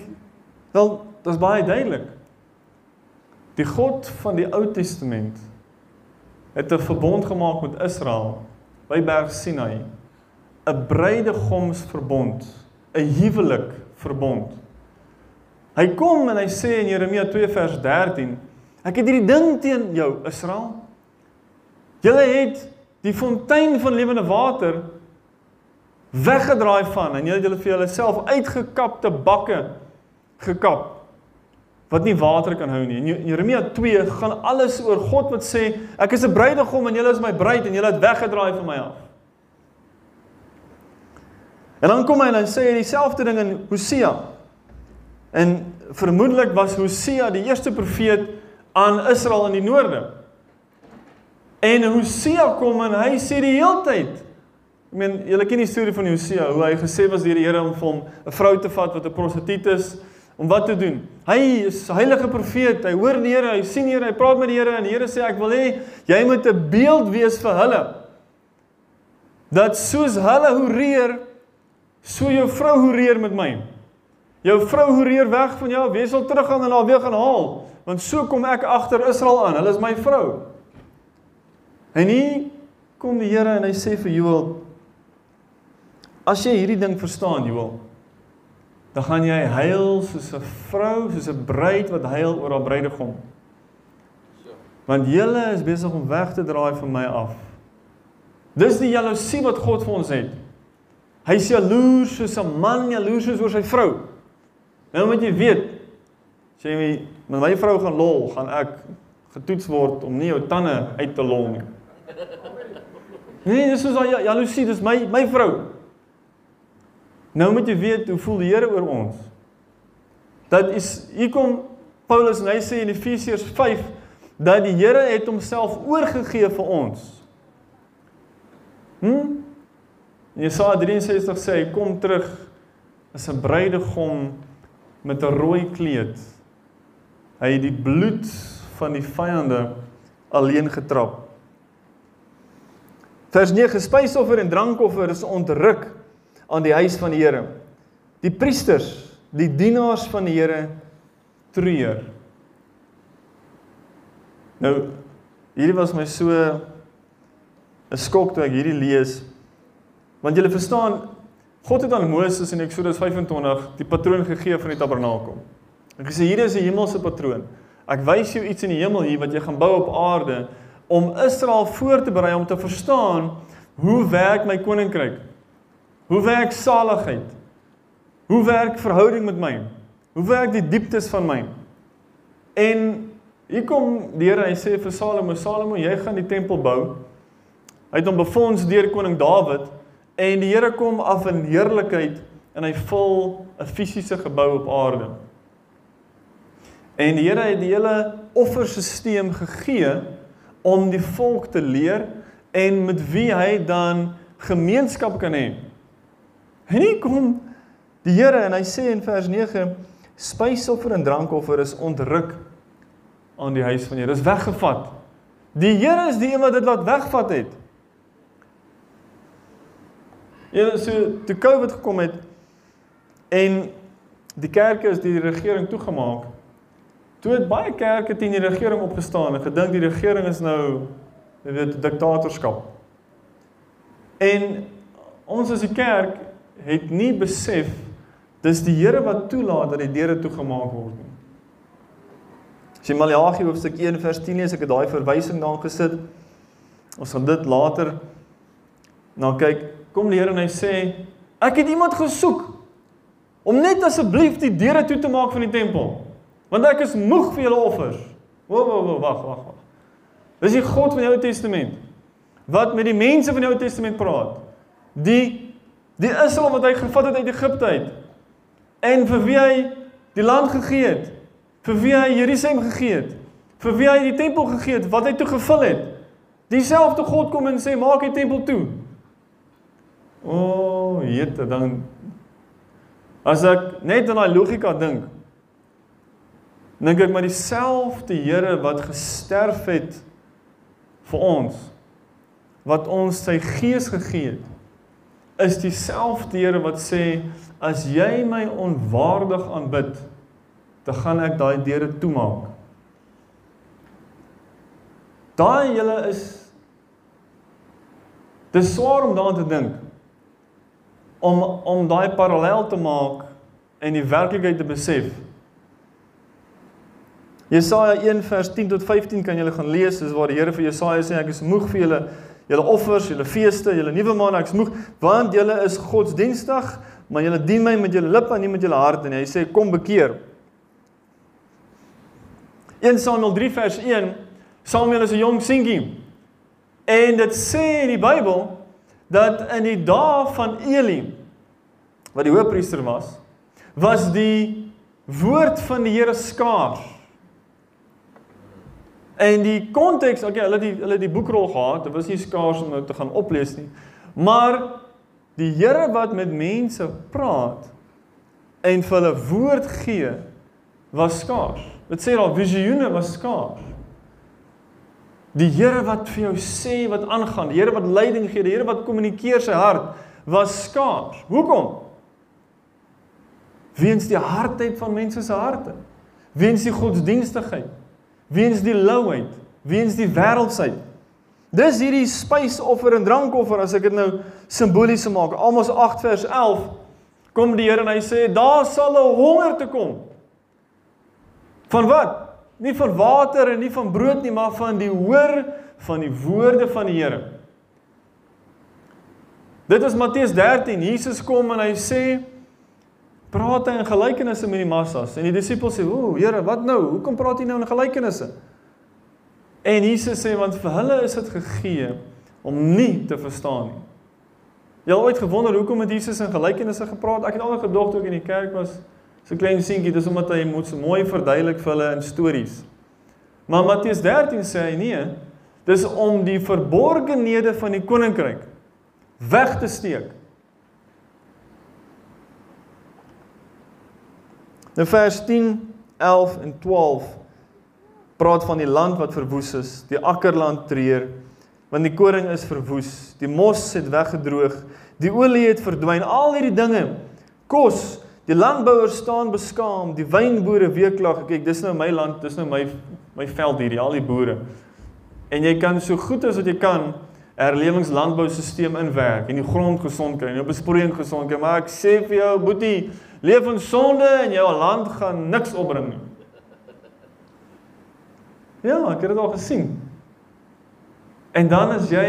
wel, dit is baie duidelik. Die God van die Ou Testament het 'n verbond gemaak met Israel by Berg Sinai. 'n Bruidegomsverbond, 'n huwelik verbond. Hy kom en hy sê in Jeremia 2 vers 13: Ek het hierdie ding teen jou, Israel. Julle het die fontein van lewende water weggedraai van en julle het julle vir julleself uitgekapte bakke gekap wat nie water kan hou nie. In Jeremia 2 gaan alles oor God wat sê ek is 'n bruidegom en julle is my bruid en julle het weggedraai van my af. En dan kom hy en hy sê dieselfde ding in Hosea. En vermoedelik was Hosea die eerste profeet aan Israel in die noorde. En Hosea kom en hy sê die heeltyd Ek meen, julle ken die storie van Hosea, hoe hy gesê was deur die Here om vir hom 'n vrou te vat wat 'n prostituut is om wat te doen. Hy is heilige profeet, hy hoor die Here, hy sien die Here, hy praat met die Here en die Here sê ek wil hê jy moet 'n beeld wees vir hulle. Dat soos hulle hoereer, so jou vrou hoereer met my. Jou vrou hoereer weg van jou, wees sal teruggaan en haar weer gaan haal, want so kom ek agter Israel aan. Hulle is my vrou. En hier kom die Here en hy sê vir Joël As jy hierdie ding verstaan, Joël, dan gaan jy huil soos 'n vrou, soos 'n bruid wat huil oor haar bruidegom. Want julle is besig om weg te draai van my af. Dis die jaloesie wat God vir ons het. Hy's jaloers soos 'n man jaloers is oor sy vrou. Nou moet jy weet, as jy met my vrou gaan lol, gaan ek getoets word om nie jou tande uit te lol nie. [laughs] Nee, dis soos jaloesie, dis my my vrou. Nou moet jy weet hoe voel die Here oor ons. Dat is hier kom Paulus en hy sê in Efesiërs 5 dat die Here het homself oorgegee vir ons. Hm? Jesaja 63 sê hy kom terug as 'n bruidegom met 'n rooi kleed. Hy het die bloed van die vyande alleen getrap. Vers 9: Spysoffer en drankoffer is ontruk aan die huis van die Here. Die priesters, die dienaars van die Here treur. Nou hierdie was my so 'n skok toe ek hierdie lees. Want julle verstaan, God het aan Moses in Eksodus 25 die patroon gegee van die tabernakel. Hy sê hier is 'n hemelse patroon. Ek wys jou iets in die hemel hier wat jy gaan bou op aarde om Israel voor te berei om te verstaan hoe werk my koninkryk? Hoe werk saligheid? Hoe werk verhouding met my? Hoe werk die dieptes van my? En hier kom die Here, hy sê vir Salomo, Salomo, jy gaan die tempel bou. Hy het hom befonds deur koning Dawid en die Here kom af in heerlikheid en hy vul 'n fisiese gebou op aarde. En die Here het die hele offerstelsel gegee om die volk te leer en met wie hy dan gemeenskap kan hê. En hier kom die Here en hy sê in vers 9 spysoffer en drankoffer is ontruk aan die huis van Here. Dis weggevat. Die Here is die een wat dit laat wegvat het. Ja, so toe COVID gekom het en die kerke is die regering toegemaak. Toe het baie kerke teen die regering opgestaan en gedink die regering is nou jy weet diktatorskap. En ons as die kerk het nie besef dis die Here wat toelaat dat die deure toegemaak word nie. As jy Maleagi hoofstuk 1 vers 10 lees, ek het daai verwysing daar gesit. Ons gaan dit later na kyk. Kom die Here en hy sê, ek het iemand gesoek om net asseblief die deure toe te maak van die tempel. Want ek is moeg vir julle offers. Wo wo wo wag wag wag. Dis die God van die Ou Testament wat met die mense van die Ou Testament praat. Die Die Israel wat hy gevat het uit Egipte uit. En vir wie hy die land gegee het. Vir wie hy Jerusalem gegee het. vir wie hy die tempel gegee het, wat hy toe gevul het. Dieselfde God kom en sê maak die tempel toe. O, oh, jette dan as ek net aan daai logika dink, dink ek maar dieselfde Here wat gesterf het vir ons wat ons sy gees gegee het is dieselfde Here wat sê as jy my onwaardig aanbid dan gaan ek daai deure toemaak. Daai julle is dis swaar om daaraan te dink om om daai parallel te maak en die werklikheid te besef. Jesaja 1 vers 10 tot 15 kan julle gaan lees, dis waar die Here vir Jesaja sê ek is moeg vir julle julle offers, julle feeste, julle nuwe maan, ek is moeg want julle is godsdienstig, maar julle dien my met julle lippe en nie met julle hart nie. Hy sê kom bekeer. 1 Samuel 3 vers 1 Samuel is 'n jong seentjie. En dit sê in die Bybel dat in die dae van Eli wat die hoofpriester was, was die woord van die Here skaars. En die konteks, okay, hulle die hulle die boekrol gehad, dit was nie skaars om nou te gaan oplees nie. Maar die Here wat met mense praat en vir hulle woord gee, was skaars. Dit sê daar visioene was skaars. Die Here wat vir jou sê wat aangaan, die Here wat leiding gee, die Here wat kommunikeer sy hart, was skaars. Hoekom? Weens die hardheid van mense se harte. Weens die godsdienstigheid. Weens die louheid, weens die wêreldsheid. Dis hierdie spysoffer en drankoffer as ek dit nou simbolies maak. Amos 8 vers 11 kom die Here en hy sê daar sal 'n honger te kom. Van wat? Nie van water en nie van brood nie, maar van die hoor van die woorde van die Here. Dit is Matteus 13. Jesus kom en hy sê praat hy in gelykenisse met die massas en die disippels sê, "O, Here, wat nou? Hoekom praat jy nou in gelykenisse?" En Jesus sê want vir hulle is dit gegee om nie te verstaan nie. Jy het ooit gewonder hoekom het Jesus in gelykenisse gepraat? Ek het altyd gedog toe ek in die kerk was, so klein seentjie, dis omdat hy moet so mooi verduidelik vir hulle in stories. Maar Matteus 13 sê hy nee, dis om die verborgenhede van die koninkryk weg te steek. In vers 10, 11 en 12 praat van die land wat verwoes is, die akkerland treur, want die koring is verwoes, die mos het weggedroog, die olie het verdwyn, al hierdie dinge. Kos, die landbouers staan beskaam, die wynboere weeklag, kyk, dis nou my land, dis nou my my veld hierdie, al die boere. En jy kan so goed as wat jy kan herlewingslandboustelsel inwerk en die grond gesond kry en jou besproeiing gesond kry, maar ek sê vir jou, boetie, leef in sonde en jou land gaan niks opbring nie. Ja, ek het dit al gesien. En dan as jy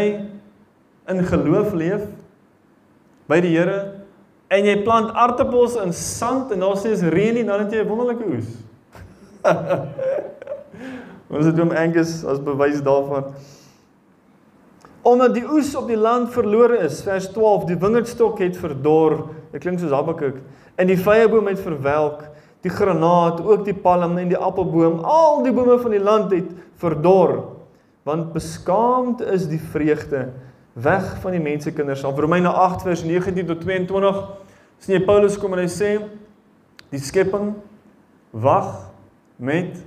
in geloof leef by die Here en jy plant aartappels in sand en daar sê is reën nie, dan het jy 'n wonderlike oes. [laughs] Ons het hom Angus as bewys daarvan. Omdat die oes op die land verlore is, vers 12, die wingerdstok het verdor. Dit klink soos Habakuk en die vyeboom het verwelk, die granaat, ook die palm en die appelboom, al die bome van die land het verdor, want beskaamd is die vreugde weg van die mensekinders. Op Romeine 8 vers 19 tot 22 sien jy Paulus kom en hy sê die skepping wag met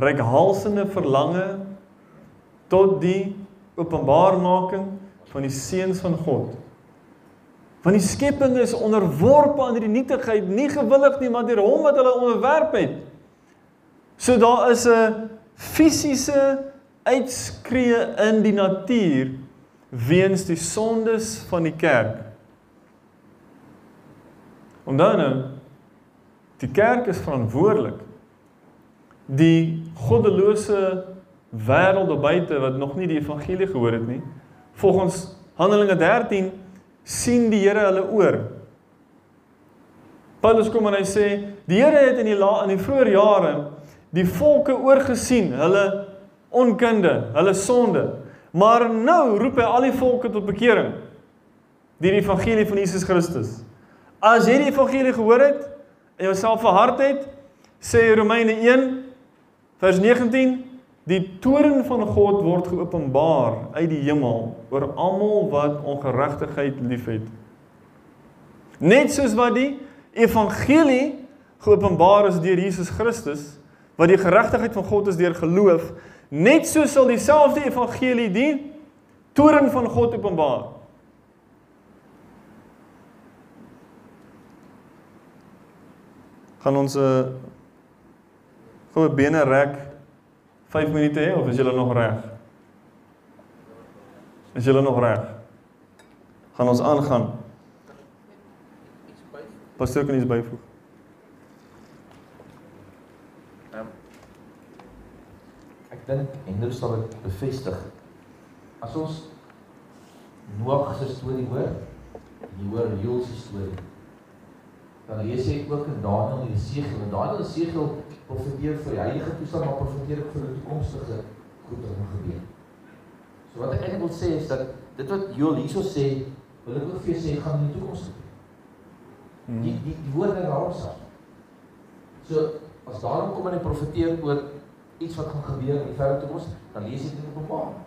reikhalsende verlange tot die openbaarmaking van die seuns van God. Want die skepping is onderworpe aan hierdie nietigheid, nie gewillig nie, maar deur hom wat hulle onderwerp het. So daar is 'n fisiese uitskree in die natuur weens die sondes van die kerk. Onthou nou, die kerk is verantwoordelik. Die goddelose wêreld daar buite wat nog nie die evangelie gehoor het nie, volgens Handelinge 13 sien die Here hulle oor. Paulus kom en hy sê die Here het in die la, in die vroeë jare die volke oorgesien, hulle onkunde, hulle sonde. Maar nou roep hy al die volke tot bekering deur die evangelie van Jesus Christus. As jy die evangelie gehoor het en jouself verhard het, sê Romeine 1 vers 19, Die toorn van God word geopenbaar uit die hemel oor almal wat ongeregtigheid liefhet. Net soos wat die evangelie geopenbaar is deur Jesus Christus, wat die geregtigheid van God is deur geloof, net so sal dieselfde evangelie die toorn van God openbaar. Gaan ons 'n uh, goue bene rek 5 minute hê of is julle nog reg? Is julle nog reg? Gaan ons aangaan? Pastoor kan iets byvoeg. Um, ek dink en nou sal ek bevestig. As ons Noag se storie hoor, jy hoor Joel se storie. Dan lees jy ook in Daniël en Jesegiel. En Daniël en Jesegiel profeteer vir die heilige toestand, maar profeteer ook vir die toekomstige goed wat gaan gebeur. So wat ek eintlik wil sê is dat dit wat Joel hierso sê, wil ek ook vir jou sê gaan in die toekoms gebeur. Hmm. Die die die woorde daarop staan. So as daarom kom en hy profeteer oor iets wat gaan gebeur in die verre toekoms, dan lees jy dit in Openbaring.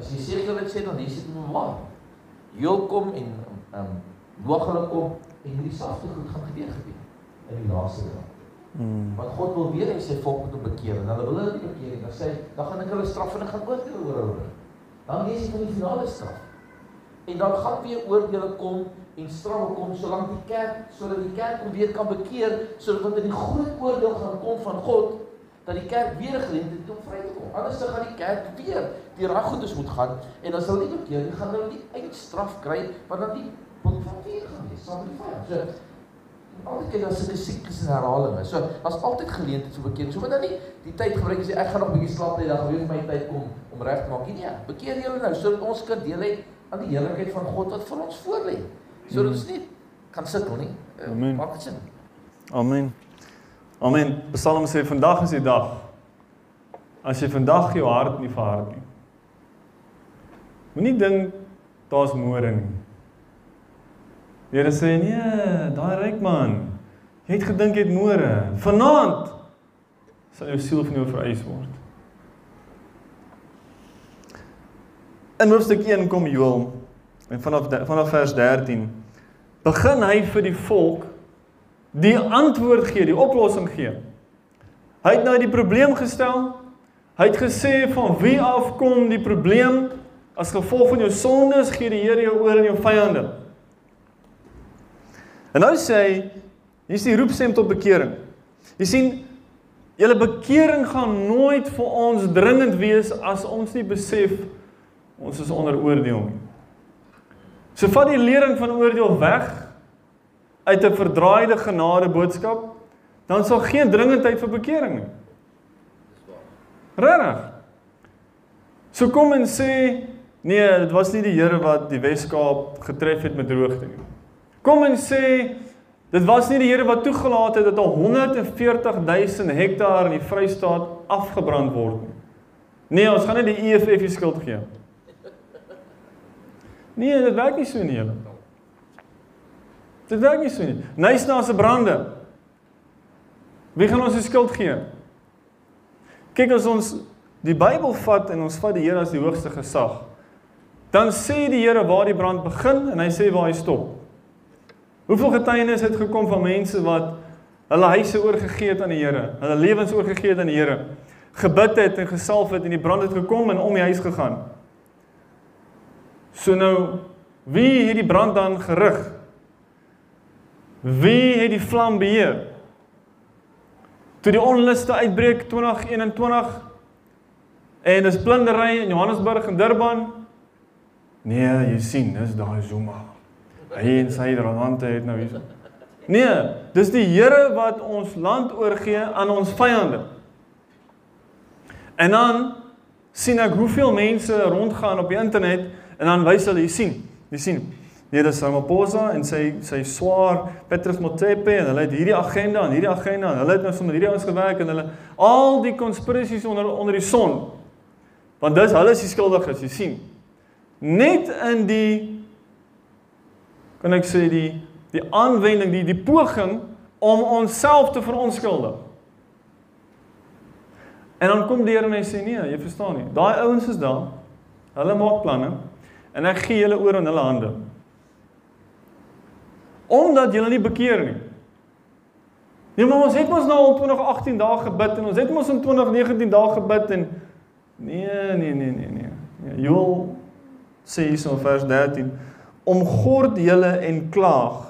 As jy seker dit sê dan lees jy dit in Openbaring. Joel kom en ehm um, Noag hulle kom en hierdie sagte goed gaan gebeur gebeur in die laaste dae. Hmm. Want God wil weer hê sy volk moet bekeer en hulle wil hulle nie bekeer nie. Dan sê dan gaan ek hulle straf en ek gaan oordeel oor hulle. Dan lees jy van die finale straf. En dan gaan weer oordeele kom en straf kom solank die kerk sodat die kerk weer kan bekeer sodat wanneer die groot oordeel gaan kom van God dat die kerk weer geleentheid het om vry te kom. Anders dan gaan die kerk weer deur daai goedes moet gaan en as hulle nie bekeer nie, gaan hulle die eindstraf kry wat dan die punt van weer gaan wees saam met die vyand. So altyd kyk as dit 'n siklus en herhaling is. So daar's altyd geleenthede vir bekering. So moet dan nie die tyd gebruik as jy ek gaan nog 'n bietjie slaap net dan weer my tyd kom om reg te maak. Nee, bekeer julle nou sodat ons kan deel hê aan die heerlikheid van God wat vir ons voorlê sodat ons nie kan sukkel nie. Eh, Amen. Maak dit sin. Amen. Amen. Psalm sê vandag is die dag. As jy vandag jou hart nie verhard nie. Moenie dink daar's môre nie. Die Here sê nee, daai ryk man. Jy het gedink jy het môre. Vanaand sal jou siel van jou vereis word. In hoofstuk 1 kom Joël en vanaf vanaf vers 13 begin hy vir die volk die antwoord gee, die oplossing gee. Hy het nou die probleem gestel. Hy het gesê van wie af kom die probleem? As gevolg van jou sondes gee die Here jou oor aan jou vyande. En nou sê hy, hier's die roepstem tot bekering. Jy sien, julle bekering gaan nooit vir ons dringend wees as ons nie besef ons is onder oordeel nie. So vat die lering van oordeel weg uit 'n verdraaide genade boodskap, dan sal geen dringendheid vir bekering nie. Regtig? So kom en sê nee, dit was nie die Here wat die Wes-Kaap getref het met droogte nie. Kom en sê dit was nie die Here wat toegelaat het dat al 140 000 hektaar in die Vrystaat afgebrand word nie. Nee, ons gaan net die EFF die skuld gee. Nee, dit werk nie so nie julle. Dit werk nie so nie. Nysna se brande. Wie gaan ons die skuld gee? Kyk as ons die Bybel vat en ons vat die Here as die hoogste gesag, dan sê die Here waar die brand begin en hy sê waar hy stop. Hoeveel getuienis het gekom van mense wat hulle huise oorgegee het aan die Here, hulle lewens oorgegee het aan die Here, gebid het en gesalf het en die brand het gekom en om die huis gegaan. So nou, wie het die brand dan gerig? Wie het die vlam beheer? Toe die onluste uitbreek 2021 en dis plundering in Johannesburg en Durban. Nee, jy sien, dis daai Zuma. Hy en sy verwante het nou hier. Nee, dis die Here wat ons land oorgee aan ons vyande. En dan sien ek hoeveel mense rondgaan op die internet en dan wys hulle, jy sien, jy sien, Nee, dis Ramaphosa en sy sy swaar Petrus Motsepe en hulle het hierdie agenda en hierdie agenda en hulle het nou sommer hierdie ouens gewerk en hulle al die konspirasies onder onder die son. Want dis hulle is die skuldiges, jy sien. Net in die kan ek sê die die aanwending, die die poging om onsself te verontskuldig. En dan kom die Here en hy sê nee, jy verstaan nie. Daai ouens is daar. Hulle maak planne en ek gee hulle oor in hulle hande. Omdat julle nie bekeer nie. Nee, maar ons het mos nou al 2018 dae gebid en ons het mos in 2019 dae gebid en nee, nee, nee, nee, nee. Ja, Joel sê hier in vers 13 om gord julle en klaag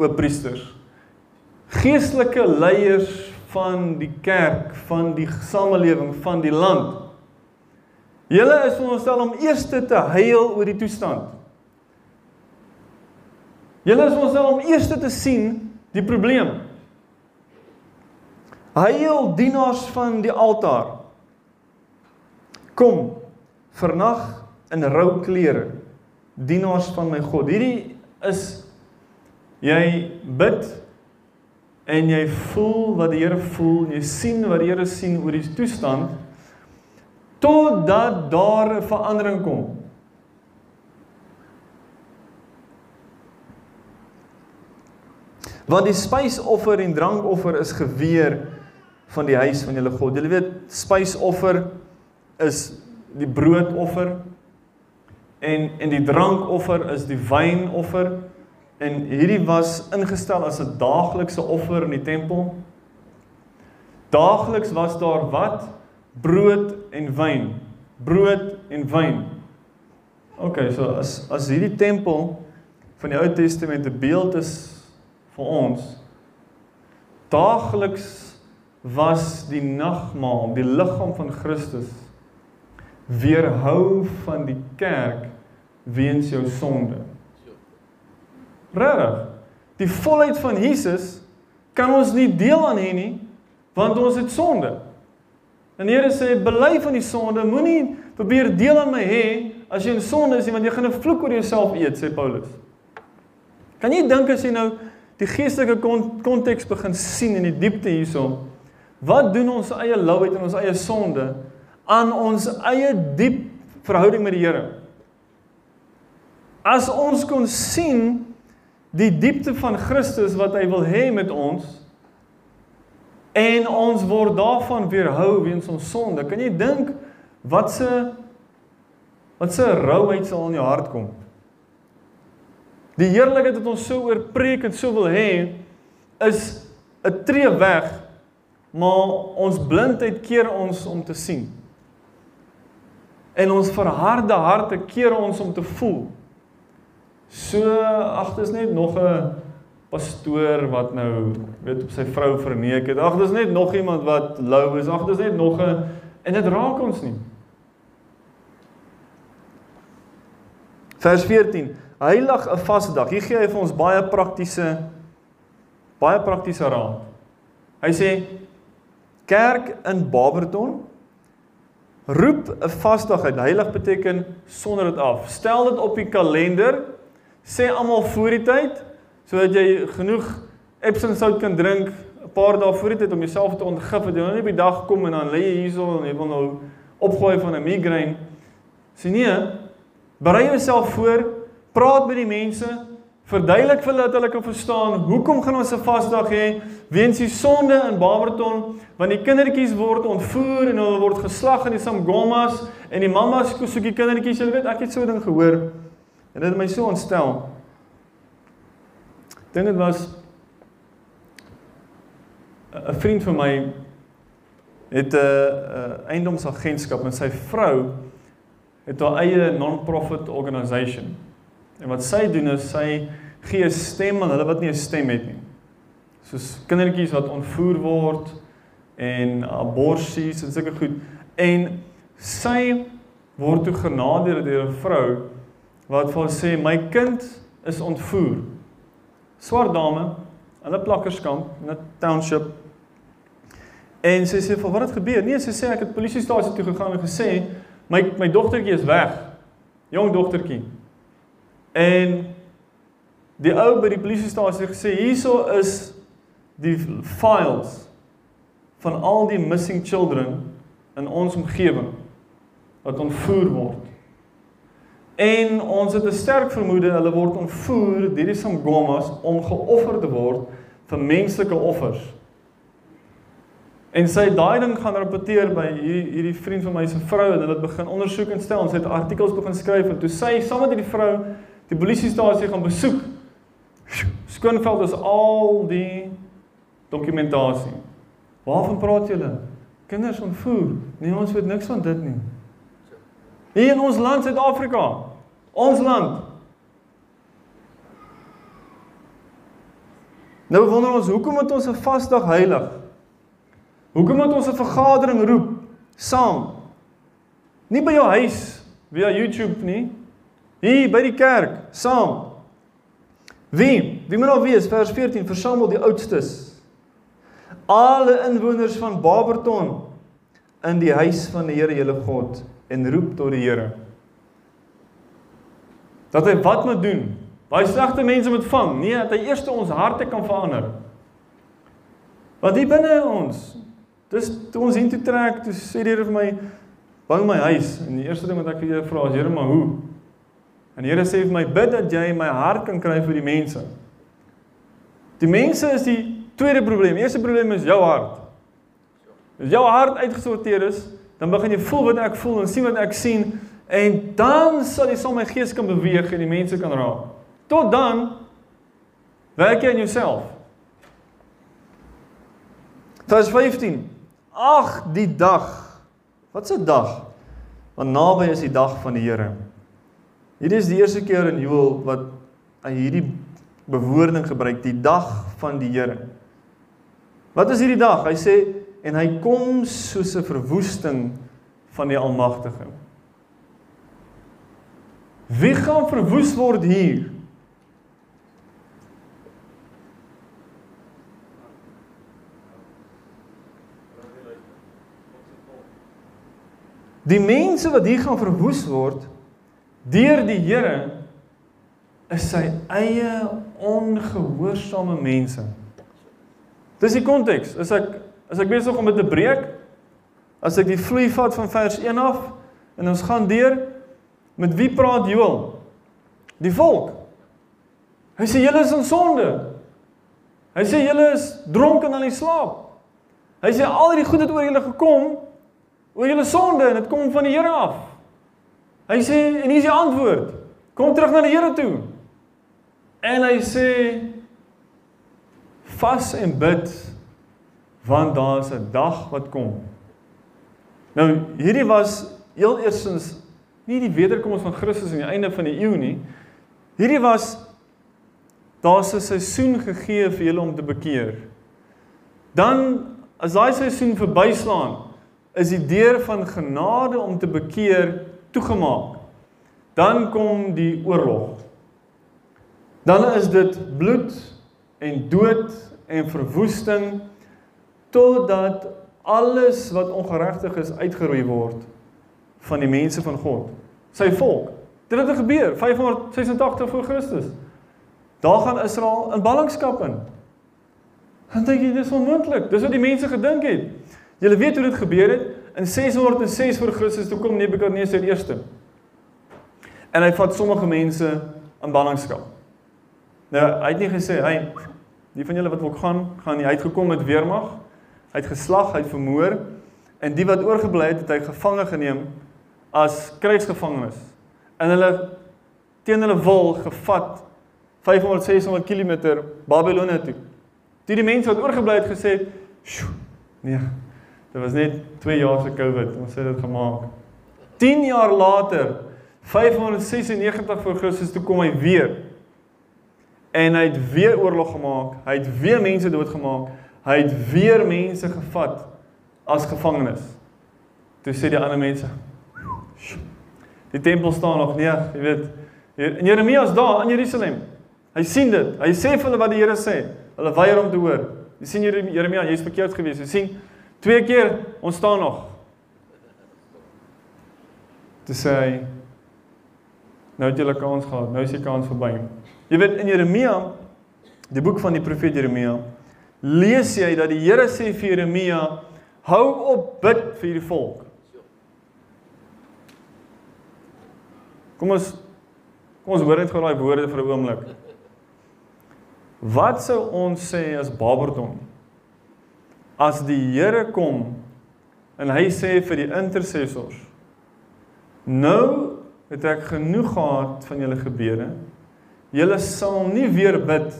o priesters geestelike leiers van die kerk van die samelewing van die land. Julle is veronderstel om eers te huil oor die toestand. Julle is veronderstel om eers te sien die probleem. Huil dienaars van die altaar. Kom vernag in rou klere dienaars van my God. Hierdie is jy bid en jy voel wat die Here voel, jy sien wat die Here sien oor die toestand totdat daar 'n verandering kom. Want die spysoffer en drankoffer is geweer van die huis van julle God. Julle weet spysoffer is die broodoffer en en die drankoffer is die wynoffer en hierdie was ingestel as 'n daaglikse offer in die tempel. Daagliks was daar wat brood en wyn. Brood en wyn. OK, so as as hierdie tempel van die Ou Testament 'n beeld is vir ons daagliks was die nagmaal, die liggaam van Christus weerhou van die kerk weens jou sonde. Regtig. Die volheid van Jesus kan ons nie deel aan hê nie want ons het sonde. En die Here sê bely van die sonde, moenie probeer deel aan my hê as jy in sonde is nie want jy gaan 'n vloek oor jouself eet, sê Paulus. Kan jy dink as jy nou die geestelike konteks begin sien in die diepte hierson, wat doen ons eie louheid en ons eie sonde aan ons eie diep verhouding met die Here? As ons kon sien die diepte van Christus wat hy wil hê met ons en ons word daarvan weerhou weens ons sonde. Kan jy dink wat se wat se rouheid sal in jou hart kom? Die heerlikheid wat ons so oorpreek en so wil hê is 'n tree weg, maar ons blindheid keer ons om te sien. En ons verharde harte keer ons om te voel. So ag dis net nog 'n pastoor wat nou weet op sy vrou verneek het. Ag dis net nog iemand wat lou is. Ag dis net nog 'n en dit raak ons nie. Vers 14. Heilig 'n vasdag. Hier gee hy vir ons baie praktiese baie praktiese raad. Hy sê kerk in Barberton roep 'n vasdag uit. Heilig beteken sonder dit af. Stel dit op die kalender sê almal voor die tyd sodat jy genoeg Epsom sout kan drink 'n paar dae voor die tyd om jouself te ontgif dat jy nou nie op die dag kom en dan lê jy hierso en jy wil nou opgooi van 'n migraine. Sê nee, berei jouself voor, praat met die mense, verduidelik vir hulle dat hulle kan verstaan hoekom gaan ons 'n vasdag hê weens die sonde in Barberton want die kindertjies word ontvoer en hulle word geslag in die Samgomas en die mammas soek die kindertjies, jy weet ek het so 'n ding gehoor. En dit het my so ontstel. Dink dit was 'n vriend van my het 'n 'n eiendomsagentskap en sy vrou het haar eie non-profit organisation. En wat sy doen is sy gee 'n stem aan hulle wat nie 'n stem het nie. Soos kindertjies wat ontvoer word en aborsies en sulke goed. En sy word toe genader deur 'n vrou wat vir sê my kind is ontvoer. Swart dame 'n plakkerskamp in 'n township. En sy sê vir wat het gebeur? Nee, sy sê ek het polisiestasie toe gegaan en gesê my my dogtertjie is weg. Jong dogtertjie. En die ou by die polisiestasie gesê hierso is die files van al die missing children in ons omgewing wat ontvoer word. En ons het 'n sterk vermoede hulle word ontvoer deur die Sangomas om geoffer te word vir menslike offers. En sy het daai ding gaan rapporteer by hierdie hierdie vriend van my se vrou en hulle het begin ondersoek en stel en sy het artikels begin skryf en toe sy saam met hierdie vrou die polisiestasie gaan besoek. Skoonveld is al die dokumentasie. Waarvan praat julle? Kinders ontvoer. Nee, ons weet niks van dit nie. Hier in ons land Suid-Afrika. Ons land. Nou wonder ons hoekom het ons 'n vasdag heilig? Hoekom moet ons 'n vergadering roep saam? Nie by jou huis via YouTube nie. Hier by die kerk saam. Wie? Wie moet nou wees vers 14 versamel die oudstes. Alle inwoners van Barberton in die huis van die Here julle God en roep tot die Here. Dat hy wat moet doen? Baie slegte mense moet vang. Nee, dat hy eers ons harte kan verander. Want hier binne ons, Dis toe ons hiertoe trek, toe sê die Here vir my, "Bou my huis." En die eerste ding wat ek vir Here vra is, "Here, maar hoe?" En die Here sê vir my, "Bid dat jy my hart kan kry vir die mense." Die mense is die tweede probleem. Die eerste probleem is jou hart. As jou hart uitgesorteer is, dan begin jy voel wat ek voel en sien wat ek sien en dan sal jy saam my gees kan beweeg en die mense kan raak. Tot dan werk jy aan jouself. Vers 15 Ag, die dag. Wat 'n dag? Want naby is die dag van die Here. Hierdie is die eerste keer in Joël wat hy hierdie bewoording gebruik, die dag van die Here. Wat is hierdie dag? Hy sê en hy kom soos 'n verwoesting van die Almagtige. Wie gaan verwoes word hier? Die mense wat hier gaan verwoes word deur die Here is sy eie ongehoorsame mense. Dis die konteks. As ek as ek besig om dit te breek, as ek die vloei vat van vers 1 af en ons gaan deur met wie praat Joël? Die volk. Hy sê julle is in sonde. Hy sê julle is dronken aan die slaap. Hy sê al hierdie goed het oor julle gekom oor julle sonde en dit kom van die Here af. Hy sê en hier is die antwoord. Kom terug na die Here toe. En hy sê vas en bid want daar is 'n dag wat kom. Nou hierdie was heel eersins nie die wederkoms van Christus aan die einde van die eeu nie. Hierdie was daar's 'n seisoen gegee vir julle om te bekeer. Dan as daai seisoen verbyslaan, is die deur van genade om te bekeer toegemaak. Dan kom die oorlog. Dan is dit bloed en dood en verwoesting totdat alles wat ongeregtig is uitgeroei word van die mense van God, sy volk. Dit het gebeur 586 voor Christus. Daar gaan Israel in ballingskap in. Dan dink jy dis onmoontlik. Dis wat die mense gedink het. Julle weet hoe dit gebeur het in 606 voor Christus toe kom Nebukadneser eerste. En hy vat sommige mense in ballingskap. Nou, hy het nie gesê hy die van julle wat wil gaan, gaan nie uitgekom met weermag. Hy het geslag, hy het vermoor en die wat oorgebly het, het hy gevange geneem as krygsgevangenes. En hulle teen hulle wil gevat 500 600 km Babelonie toe. Toe die mense wat oorgebly het gesê, "Sjoe, nee, Dit was net 2 jaar se COVID, ons het dit gemaak. 10 jaar later, 596 voor Christus toe kom hy weer. En hy het weer oorlog gemaak. Hy het weer mense doodgemaak. Hy het weer mense gevat as gevangenes. Toe sê die ander mense: Die tempel staan nog nie, jy weet. En Jeremia is daar in Jerusalem. Hy sien dit. Hy sê vir hulle wat die Here sê. Hulle weier om te hoor. Jy sien Jeremia, jy's verkeerd gewees. Jy sien Twee keer ons staan nog. Toe sê nou het julle kans gehad, nou is die kans verby. Jy weet in Jeremia, die boek van die profeet Jeremia, lees jy dat die Here sê vir Jeremia, hou op bid vir hierdie volk. Kom ons kom ons hoor net gou daai woorde vir 'n oomblik. Wat sou ons sê as Baberton as die Here kom en hy sê vir die intercessors nou het ek genoeg gehad van julle gebede. Julle sal nie weer bid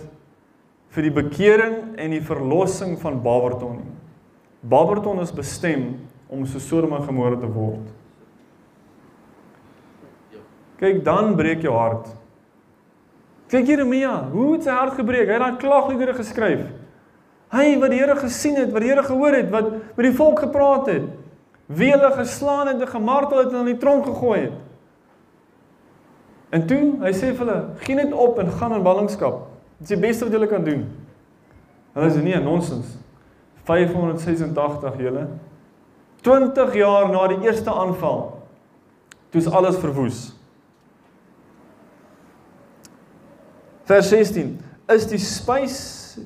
vir die bekering en die verlossing van Barberton nie. Barberton is bestem om so Sodom en Gomorra te word kyk dan breek jou hart kyk Jeremia hoe het sy hart gebreek hy het daai klaagliedere geskryf Hy wat die Here gesien het, wat die Here gehoor het, wat met die volk gepraat het, wie hulle geslaan en gemartel het en in die tronk gegooi het. En toe, hy sê vir hulle, "Gee net op en gaan in ballingskap. Dit is die beste wat julle kan doen." Hulle sê nee, nonsens. 586 julle. 20 jaar na die eerste aanval. Toe is alles verwoes. Vers 16: Is die spys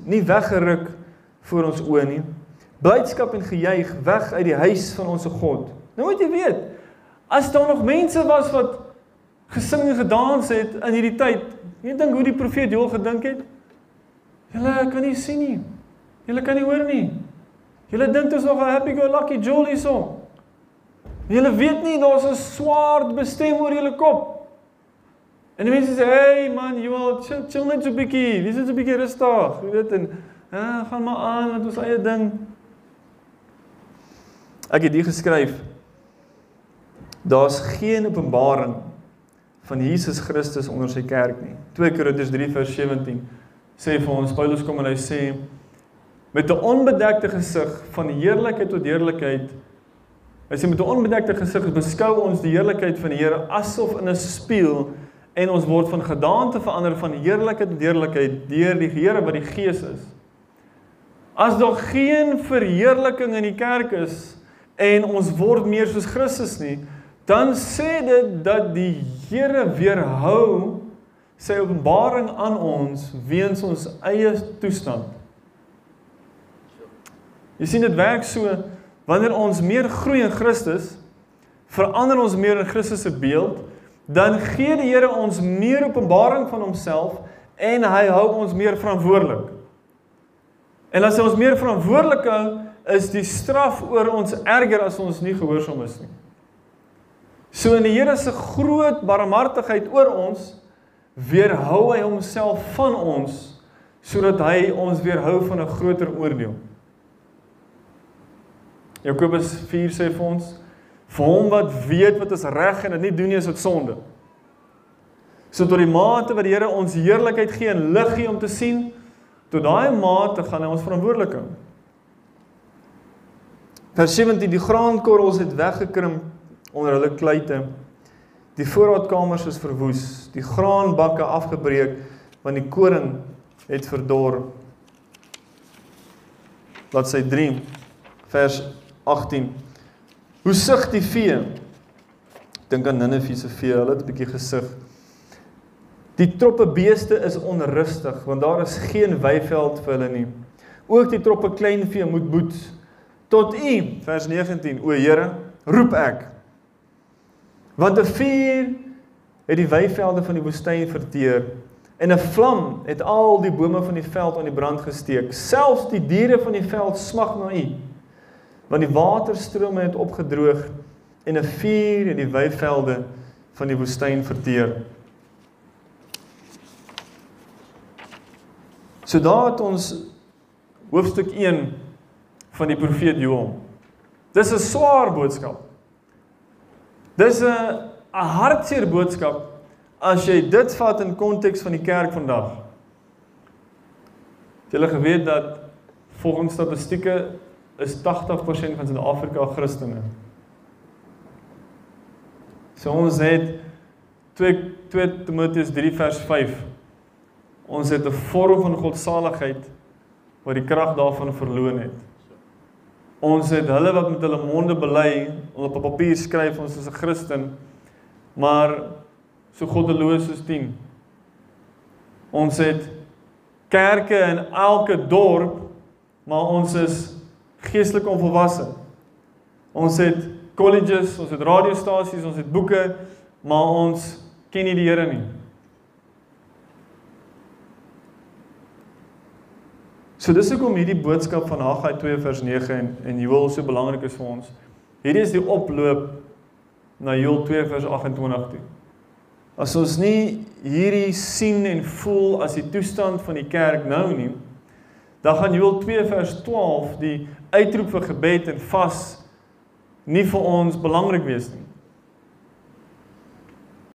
nie weggeruk voor ons oë nie. Blydskap en gejuig weg uit die huis van ons God. Nou moet jy weet, as daar nog mense was wat gesing en gedans het in hierdie tyd, jy dink hoe die profeet Joël gedink het? Julle kan nie sien nie. Julle kan nie hoor nie. Julle dink dit is nog 'n happy go lucky jolly song. Julle weet nie daar's 'n swaard bestem oor julle kop. En die mense sê, "Hey man, Joël, chill, chill net so 'n bietjie. Dis net so 'n bietjie rustig." Jy weet en Ja, gaan maar aan met ons eie ding. Ek het dit geskryf. Daar's geen openbaring van Jesus Christus onder sy kerk nie. 2 Korintiërs 3 vers 17 sê vir ons Paulus kom en hy sê met 'n onbedekte gesig van heerlikheid tot heerlikheid hy sê met 'n onbedekte gesig beskou ons die heerlikheid van die Here asof in 'n spieël en ons word van gedaante verander van heerlikheid tot heerlikheid deur die Here wat die Gees is. As daar geen verheerliking in die kerk is en ons word meer soos Christus nie, dan sê dit dat die Here weerhou sy openbaring aan ons weens ons eie toestand. Jy sien dit werk so wanneer ons meer groei in Christus, verander ons meer in Christus se beeld, dan gee die Here ons meer openbaring van homself en hy hou ons meer verantwoordelik. En as ons meer verantwoordelik hou, is die straf oor ons erger as ons nie gehoorsaam is nie. So in die Here se groot barmhartigheid oor ons, weerhou hy homself van ons sodat hy ons weerhou van 'n groter oordeel. Jakobus 4 sê vir ons: "Vir hom wat weet wat is reg en dit nie doen nie, is dit sonde." So tot die mate wat die Here ons heerlikheid gee en lig gee om te sien, Tot daai mate gaan hy ons verantwoordelik hou. Vers 17 die graankorrels het weggekrimp onder hulle kluite. Die voorraadkamers is verwoes, die graanbakke afgebreek want die koring het verdor. Laat sy 3 vers 18. Hoe sug die vee? Dink aan Ninive se vee, hulle het 'n bietjie gesug. Die troppe beeste is onrustig want daar is geen weiveld vir hulle nie. Ook die troppe kleinvee moet boet. Tot U, vers 19, o Here, roep ek. Want 'n vuur het die weivelde van die woestyn verteer en 'n vlam het al die bome van die veld aan die brand gesteek. Selfs die diere van die veld smag na U. Want die waterstrome het opgedroog en 'n vuur het die weivelde van die woestyn verteer. So daar het ons hoofstuk 1 van die profeet Joël. Dis 'n swaar boodskap. Dis 'n 'n hartseer boodskap as jy dit vat in konteks van die kerk vandag. Het julle geweet dat volgens statistieke is 80% van Suid-Afrika Christene. So ons het 2 2 Timoteus 3 vers 5 Ons het 'n vorm van godsaligheid wat die krag daarvan verloon het. Ons het hulle wat met hulle monde bely, op 'n papier skryf ons is 'n Christen, maar so goddeloos soos 10. Ons het kerke in elke dorp, maar ons is geestelik onvolwasse. Ons het colleges, ons het radiostasies, ons het boeke, maar ons ken nie die Here nie. So dis hoekom hierdie boodskap van Haggai 2 vers 9 en en Joël so belangrik is vir ons. Hierdie is die oploop na Joël 2 vers 28 toe. As ons nie hierdie sien en voel as die toestand van die kerk nou nie, dan gaan Joël 2 vers 12 die uitroep vir gebed en vas nie vir ons belangrik wees nie.